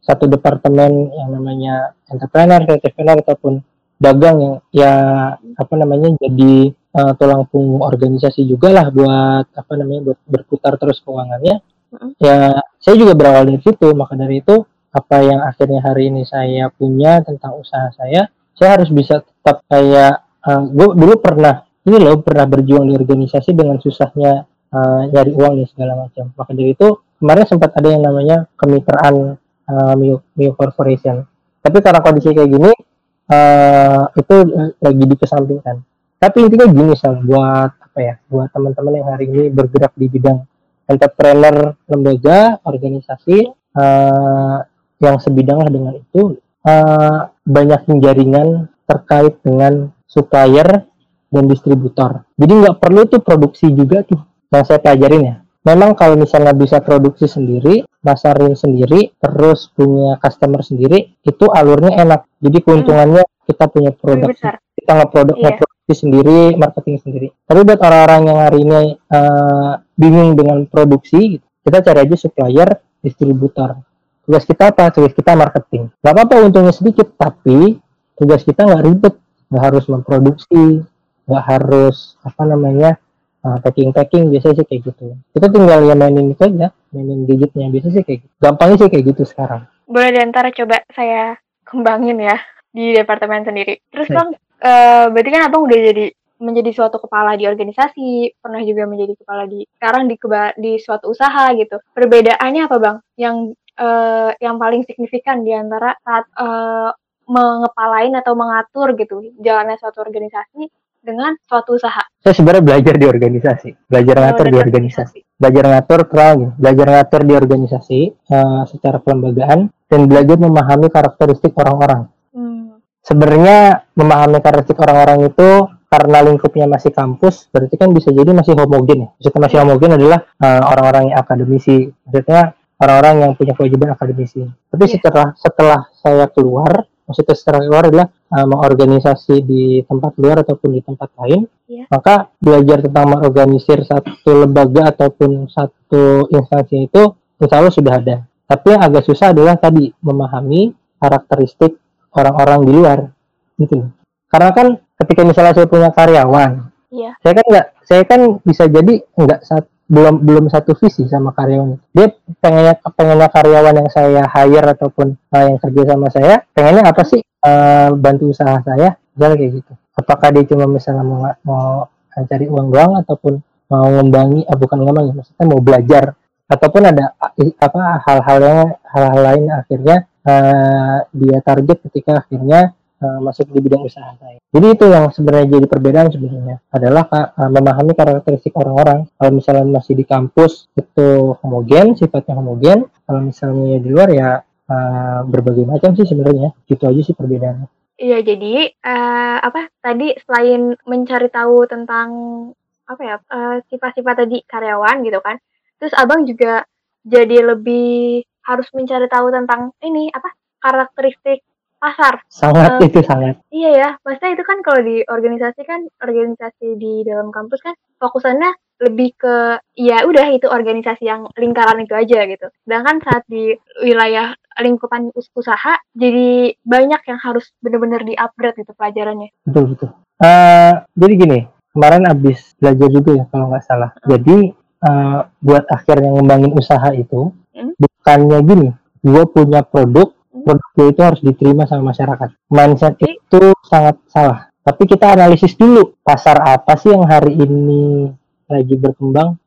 satu departemen yang namanya entrepreneur, entrepreneur ataupun dagang yang ya apa namanya jadi uh, tulang punggung organisasi juga lah buat apa namanya buat berputar terus keuangannya. Mm-hmm. Ya saya juga berawal dari situ maka dari itu apa yang akhirnya hari ini saya punya tentang usaha saya, saya harus bisa tetap kayak uh, eh, gue dulu pernah ini loh pernah berjuang di organisasi dengan susahnya uh, nyari uang nih segala macam. Maka dari itu kemarin sempat ada yang namanya kemitraan uh, Mio, Mio Corporation. Tapi karena kondisi kayak gini uh, itu lagi dikesampingkan. Tapi intinya gini sih buat apa ya? Buat teman-teman yang hari ini bergerak di bidang entrepreneur lembaga organisasi uh, yang sebidang lah dengan itu uh, banyak jaringan terkait dengan supplier dan distributor. Jadi nggak perlu tuh produksi juga tuh yang saya pelajarin ya memang kalau misalnya bisa produksi sendiri masarin sendiri terus punya customer sendiri itu alurnya enak jadi keuntungannya hmm. kita punya produk kita ngeproduk iya. ngeproduksi sendiri marketing sendiri. Tapi buat orang-orang yang hari ini uh, bingung dengan produksi kita cari aja supplier distributor. Tugas kita apa? Tugas kita marketing. Nggak apa-apa untungnya sedikit tapi tugas kita nggak ribet. Nggak harus memproduksi nggak harus apa namanya uh, packing packing biasanya sih kayak gitu. Kita tinggal ya mainin itu aja mainin gadgetnya biasanya sih kayak gitu. Gampangnya sih kayak gitu sekarang. Boleh di antara coba saya kembangin ya di departemen sendiri. Terus bang uh, berarti kan abang udah jadi menjadi suatu kepala di organisasi, pernah juga menjadi kepala di sekarang di keba, di suatu usaha gitu. Perbedaannya apa bang? Yang uh, yang paling signifikan di antara saat uh, mengepalain atau mengatur gitu jalannya suatu organisasi dengan suatu usaha. Saya sebenarnya belajar di organisasi, belajar oh, ngatur di organisasi, belajar ngatur terang, belajar ngatur di organisasi uh, secara kelembagaan dan belajar memahami karakteristik orang-orang. Sebenarnya memahami karakteristik orang-orang itu karena lingkupnya masih kampus, berarti kan bisa jadi masih homogen ya. Maksudnya masih homogen adalah uh, orang-orang yang akademisi. Maksudnya orang-orang yang punya kewajiban akademisi. Tapi yeah. setelah setelah saya keluar, maksudnya setelah keluar adalah uh, mengorganisasi di tempat luar ataupun di tempat lain, yeah. maka belajar tentang mengorganisir satu lembaga ataupun satu instansi itu insya Allah sudah ada. Tapi yang agak susah adalah tadi memahami karakteristik orang-orang di luar, gitu. Karena kan ketika misalnya saya punya karyawan iya. saya kan nggak saya kan bisa jadi nggak saat belum belum satu visi sama karyawan dia pengennya pengennya karyawan yang saya hire ataupun uh, yang kerja sama saya pengennya apa sih uh, bantu usaha saya misalnya kayak gitu apakah dia cuma misalnya mau mau cari uang doang ataupun mau ngembangi ah, bukan ngembangi maksudnya mau belajar ataupun ada apa hal-hal yang hal-hal lain akhirnya uh, dia target ketika akhirnya uh, masuk di bidang usaha saya. Jadi itu yang sebenarnya jadi perbedaan sebenarnya adalah uh, memahami karakteristik orang-orang. Kalau misalnya masih di kampus itu homogen, sifatnya homogen. Kalau misalnya di luar ya uh, berbagai macam sih sebenarnya. Itu aja sih perbedaannya. Iya, jadi uh, apa tadi selain mencari tahu tentang apa ya sifat-sifat tadi karyawan gitu kan, terus abang juga jadi lebih harus mencari tahu tentang ini apa karakteristik pasar. Sangat uh, itu sangat. Iya ya, maksudnya itu kan kalau di organisasi kan organisasi di dalam kampus kan fokusannya lebih ke ya udah itu organisasi yang lingkaran itu aja gitu. Sedangkan saat di wilayah lingkupan usaha jadi banyak yang harus benar-benar di-upgrade gitu pelajarannya. Betul betul. Uh, jadi gini, kemarin abis belajar juga ya kalau nggak salah. Hmm. Jadi uh, buat akhirnya ngembangin usaha itu hmm? bukannya gini, gue punya produk produknya itu harus diterima sama masyarakat. Mindset itu sangat salah. Tapi kita analisis dulu pasar apa sih yang hari ini lagi berkembang.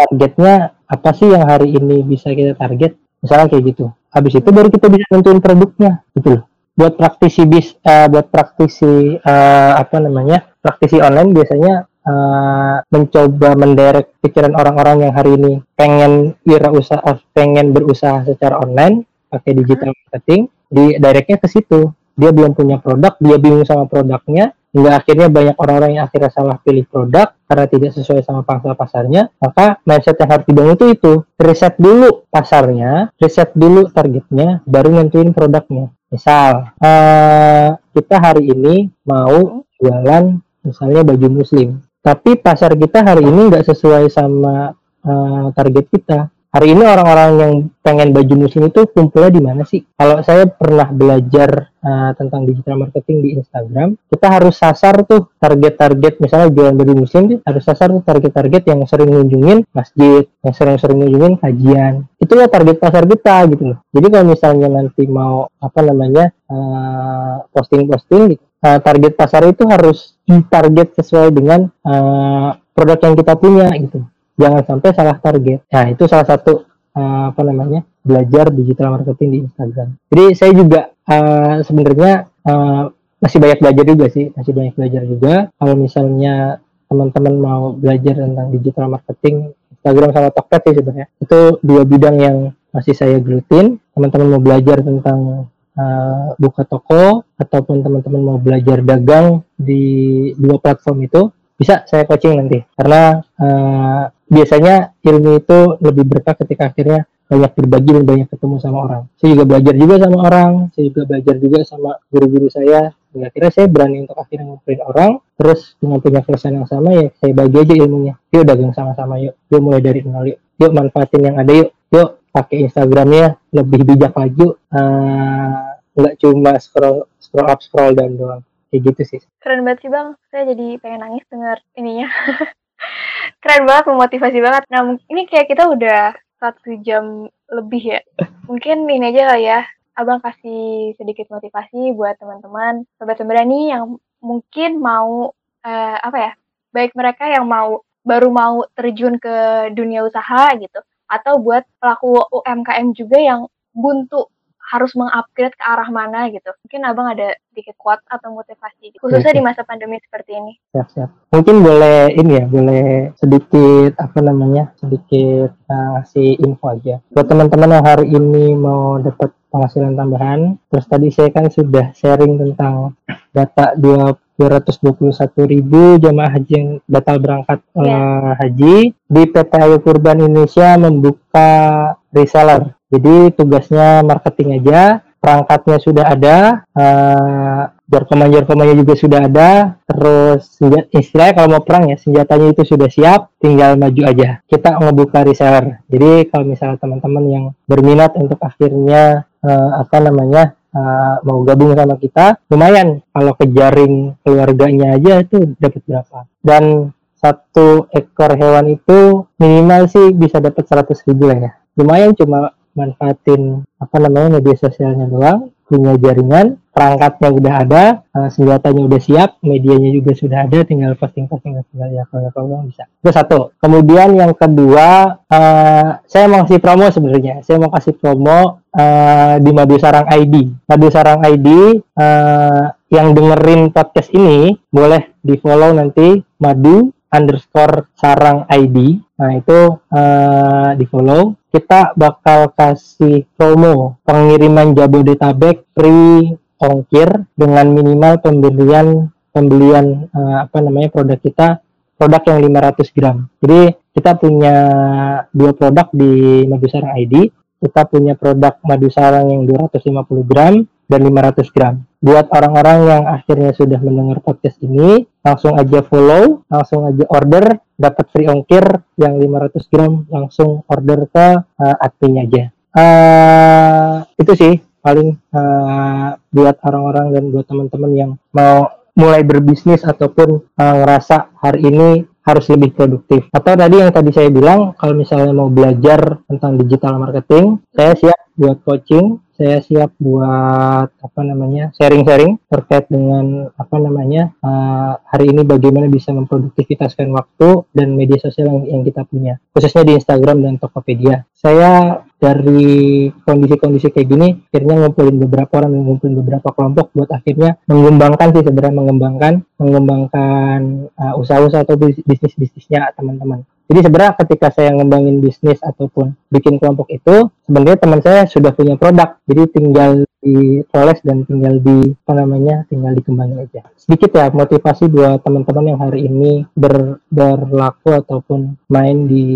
Targetnya apa sih yang hari ini bisa kita target. Misalnya kayak gitu. Habis itu baru kita bisa nentuin produknya, gitu Buat praktisi bis, uh, buat praktisi uh, apa namanya, praktisi online biasanya uh, mencoba menderek pikiran orang-orang yang hari ini pengen wirausaha, pengen berusaha secara online pakai digital marketing di directnya ke situ. Dia belum punya produk dia bingung sama produknya hingga akhirnya banyak orang-orang yang akhirnya salah pilih produk karena tidak sesuai sama pangsa pasarnya maka mindset yang harus dibangun itu itu. Riset dulu pasarnya riset dulu targetnya baru nentuin produknya. Misal uh, kita hari ini mau jualan misalnya baju muslim tapi pasar kita hari ini nggak sesuai sama uh, target kita hari ini orang-orang yang pengen baju muslim itu kumpulnya di mana sih? Kalau saya pernah belajar uh, tentang digital marketing di Instagram, kita harus sasar tuh target-target misalnya jualan baju muslim harus sasar tuh target-target yang sering ngunjungin masjid, yang sering-sering ngunjungin kajian. Itulah target pasar kita gitu loh. Jadi kalau misalnya nanti mau apa namanya uh, posting-posting gitu, uh, target pasar itu harus ditarget sesuai dengan uh, produk yang kita punya gitu jangan sampai salah target. Nah, itu salah satu uh, apa namanya? belajar digital marketing di Instagram. Jadi saya juga uh, sebenarnya uh, masih banyak belajar juga sih, masih banyak belajar juga. Kalau misalnya teman-teman mau belajar tentang digital marketing Instagram sama Tokped sih sebenarnya. Itu dua bidang yang masih saya gelutin. Teman-teman mau belajar tentang uh, buka toko ataupun teman-teman mau belajar dagang di dua platform itu bisa saya coaching nanti karena uh, biasanya ilmu itu lebih berkah ketika akhirnya banyak berbagi dan banyak ketemu sama orang. Saya juga belajar juga sama orang, saya juga belajar juga sama guru-guru saya. Dan akhirnya saya berani untuk akhirnya ngumpulin orang, terus dengan punya keresahan yang sama ya saya bagi aja ilmunya. Yuk dagang sama-sama yuk, yuk mulai dari nol yuk, yuk manfaatin yang ada yuk, yuk pakai Instagramnya lebih bijak lagi, uh, nggak cuma scroll scroll up scroll down doang. Kayak gitu sih. Keren banget sih bang, saya jadi pengen nangis dengar ininya. keren banget memotivasi banget. Nah ini kayak kita udah satu jam lebih ya. Mungkin ini aja lah ya. Abang kasih sedikit motivasi buat teman-teman sobat sembrani yang mungkin mau uh, apa ya baik mereka yang mau baru mau terjun ke dunia usaha gitu atau buat pelaku UMKM juga yang buntu harus mengupgrade ke arah mana gitu. Mungkin abang ada sedikit kuat atau motivasi, gitu. khususnya di masa pandemi seperti ini. Siap siap. Mungkin boleh ini ya, boleh sedikit apa namanya, sedikit uh, ngasih info aja. Buat teman-teman yang hari ini mau dapat penghasilan tambahan, terus tadi saya kan sudah sharing tentang data dua 221 ribu jamaah haji yang batal berangkat yeah. Iya. uh, haji di PT Ayu Kurban Indonesia membuka reseller. Jadi tugasnya marketing aja, perangkatnya sudah ada, uh, jarkoman-jarkomannya juga sudah ada, terus istilahnya kalau mau perang ya senjatanya itu sudah siap, tinggal maju aja. Kita ngebuka reseller. Jadi kalau misalnya teman-teman yang berminat untuk akhirnya uh, apa namanya uh, mau gabung sama kita lumayan kalau ke jaring keluarganya aja itu dapat berapa dan satu ekor hewan itu minimal sih bisa dapat 100 ribu lah ya lumayan cuma manfaatin apa namanya media sosialnya doang punya jaringan, perangkatnya udah ada, uh, senjatanya udah siap, medianya juga sudah ada, tinggal posting-posting tinggal ya kalau kalau bisa. Itu satu. Kemudian yang kedua, uh, saya mau kasih promo sebenarnya. Saya mau kasih promo uh, di Madu Sarang ID. Madu Sarang ID uh, yang dengerin podcast ini boleh di follow nanti Madu underscore Sarang ID. Nah itu uh, di follow kita bakal kasih promo pengiriman Jabodetabek free ongkir dengan minimal pembelian pembelian uh, apa namanya produk kita produk yang 500 gram. Jadi kita punya dua produk di Madu Sarang ID. Kita punya produk Madu Sarang yang 250 gram dan 500 gram. Buat orang-orang yang akhirnya sudah mendengar podcast ini, langsung aja follow, langsung aja order, dapat free ongkir yang 500 gram, langsung order ke uh, adminnya aja. Uh, itu sih paling uh, buat orang-orang dan buat teman-teman yang mau mulai berbisnis ataupun uh, ngerasa hari ini harus lebih produktif. Atau tadi yang tadi saya bilang, kalau misalnya mau belajar tentang digital marketing, saya siap buat coaching saya siap buat apa namanya sharing-sharing terkait dengan apa namanya uh, hari ini bagaimana bisa memproduktivitaskan waktu dan media sosial yang, yang kita punya khususnya di Instagram dan Tokopedia saya dari kondisi-kondisi kayak gini akhirnya ngumpulin beberapa orang ngumpulin beberapa kelompok buat akhirnya mengembangkan sih sebenarnya mengembangkan mengembangkan uh, usaha-usaha atau bisnis bisnisnya teman-teman jadi sebenarnya ketika saya ngembangin bisnis ataupun bikin kelompok itu, sebenarnya teman saya sudah punya produk. Jadi tinggal dipoles dan tinggal di apa namanya, tinggal dikembangin aja. Sedikit ya motivasi buat teman-teman yang hari ini ber, berlaku ataupun main di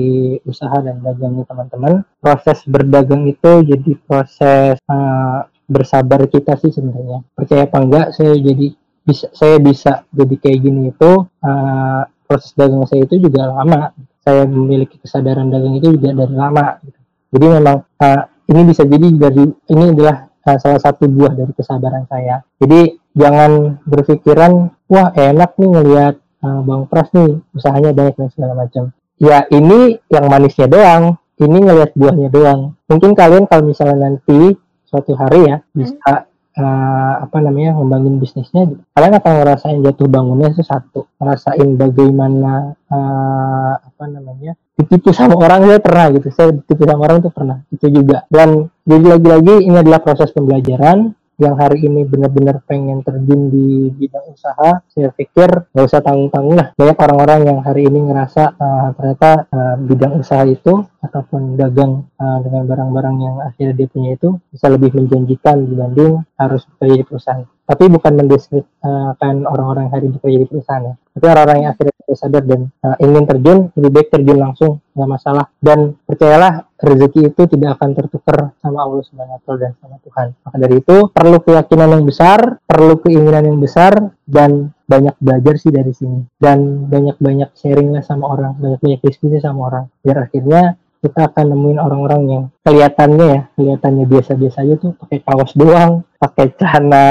usaha dan dagangnya teman-teman. Proses berdagang itu jadi proses uh, bersabar kita sih sebenarnya. Percaya apa enggak saya jadi bisa saya bisa jadi kayak gini itu uh, proses dagang saya itu juga lama saya memiliki kesadaran dagang itu juga dari lama gitu. jadi memang uh, ini bisa jadi dari ini adalah salah satu buah dari kesabaran saya. Jadi jangan berpikiran wah enak nih ngelihat uh, bang pras nih usahanya banyak dan segala macam. Ya ini yang manisnya doang. Ini ngelihat buahnya doang. Mungkin kalian kalau misalnya nanti suatu hari ya hmm. bisa uh, apa namanya membangun bisnisnya kalian akan ngerasain jatuh bangunnya itu satu. Ngerasain bagaimana uh, apa namanya ditipu sama orang saya pernah gitu saya ditipu sama orang itu pernah itu juga dan jadi lagi-lagi ini adalah proses pembelajaran yang hari ini benar-benar pengen terjun di bidang usaha, saya pikir nggak usah tanggung-tanggung lah. Banyak orang-orang yang hari ini ngerasa uh, ternyata uh, bidang usaha itu ataupun dagang uh, dengan barang-barang yang akhirnya dia punya itu bisa lebih menjanjikan dibanding harus bekerja di perusahaan. Tapi bukan mendeskripsikan orang-orang hari ini bekerja di perusahaan ya. Tapi orang-orang yang akhirnya sadar dan uh, ingin terjun, lebih baik terjun langsung nggak masalah dan percayalah rezeki itu tidak akan tertukar sama Allah Subhanahu dan sama Tuhan. Maka dari itu perlu keyakinan yang besar, perlu keinginan yang besar dan banyak belajar sih dari sini dan banyak-banyak sharing lah sama orang, banyak-banyak diskusi sama orang biar akhirnya kita akan nemuin orang-orang yang kelihatannya ya kelihatannya biasa-biasa aja tuh pakai kaos doang pakai celana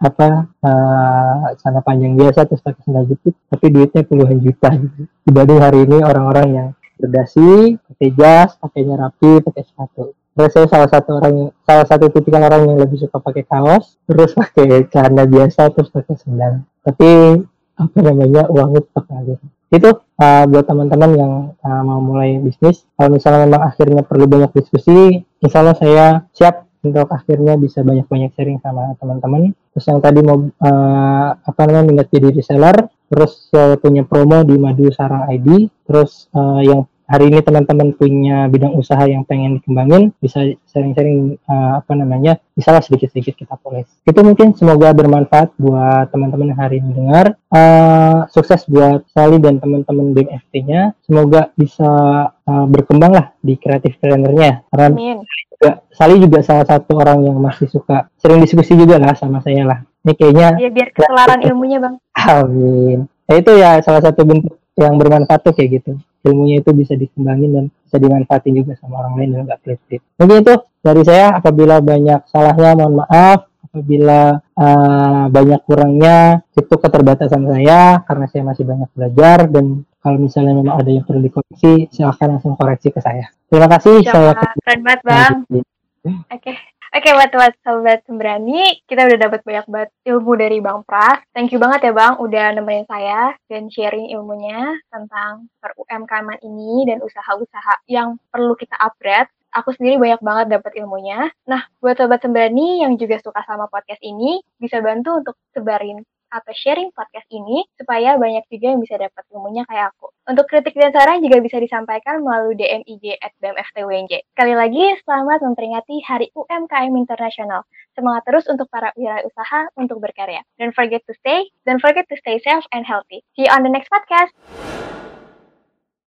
apa uh, celana panjang biasa terus pakai sandal jepit tapi duitnya puluhan juta gitu. Dibanding hari ini orang-orang yang berdasi pakai jas pakainya rapi pakai sepatu. Terus saya salah satu orang salah satu tipikal orang yang lebih suka pakai kaos terus pakai celana biasa terus pakai sandal. Tapi apa namanya uangnya tetap ngalir itu uh, buat teman-teman yang uh, mau mulai bisnis kalau misalnya memang akhirnya perlu banyak diskusi insya saya siap untuk akhirnya bisa banyak-banyak sharing sama teman-teman. Terus yang tadi mau uh, apa namanya minat jadi reseller terus saya punya promo di Madu Sarang ID terus uh, yang hari ini teman-teman punya bidang usaha yang pengen dikembangin bisa sharing-sharing uh, apa namanya bisa lah sedikit-sedikit kita poles. Itu mungkin semoga bermanfaat buat teman-teman yang hari ini dengar. Uh, sukses buat Sally dan teman-teman BMFT-nya semoga bisa uh, berkembang lah di kreatif trainernya. Karena Amin. juga Sally juga salah satu orang yang masih suka sering diskusi juga lah sama saya lah. Ini kayaknya ya biar ketularan ilmunya bang. Amin. Nah, itu ya salah satu bentuk yang bermanfaat tuh kayak gitu ilmunya itu bisa dikembangin dan bisa dimanfaatin juga sama orang lain dan nggak kreatif mungkin itu dari saya apabila banyak salahnya mohon maaf. Apabila uh, banyak kurangnya itu keterbatasan saya karena saya masih banyak belajar dan kalau misalnya memang ada yang perlu dikoreksi silahkan langsung koreksi ke saya. Terima kasih. Siapa? saya keren banget bang. Oke. okay. Oke, buat buat sobat sembrani, kita udah dapat banyak banget ilmu dari Bang Pras. Thank you banget ya Bang, udah nemenin saya dan sharing ilmunya tentang UMKM ini dan usaha-usaha yang perlu kita upgrade. Aku sendiri banyak banget dapat ilmunya. Nah, buat sobat sembrani yang juga suka sama podcast ini, bisa bantu untuk sebarin atau sharing podcast ini supaya banyak juga yang bisa dapat ilmunya kayak aku. Untuk kritik dan saran juga bisa disampaikan melalui DM IG at BMFTWNJ. Sekali lagi, selamat memperingati Hari UMKM Internasional. Semangat terus untuk para wirausaha untuk berkarya. Don't forget to stay, don't forget to stay safe and healthy. See you on the next podcast.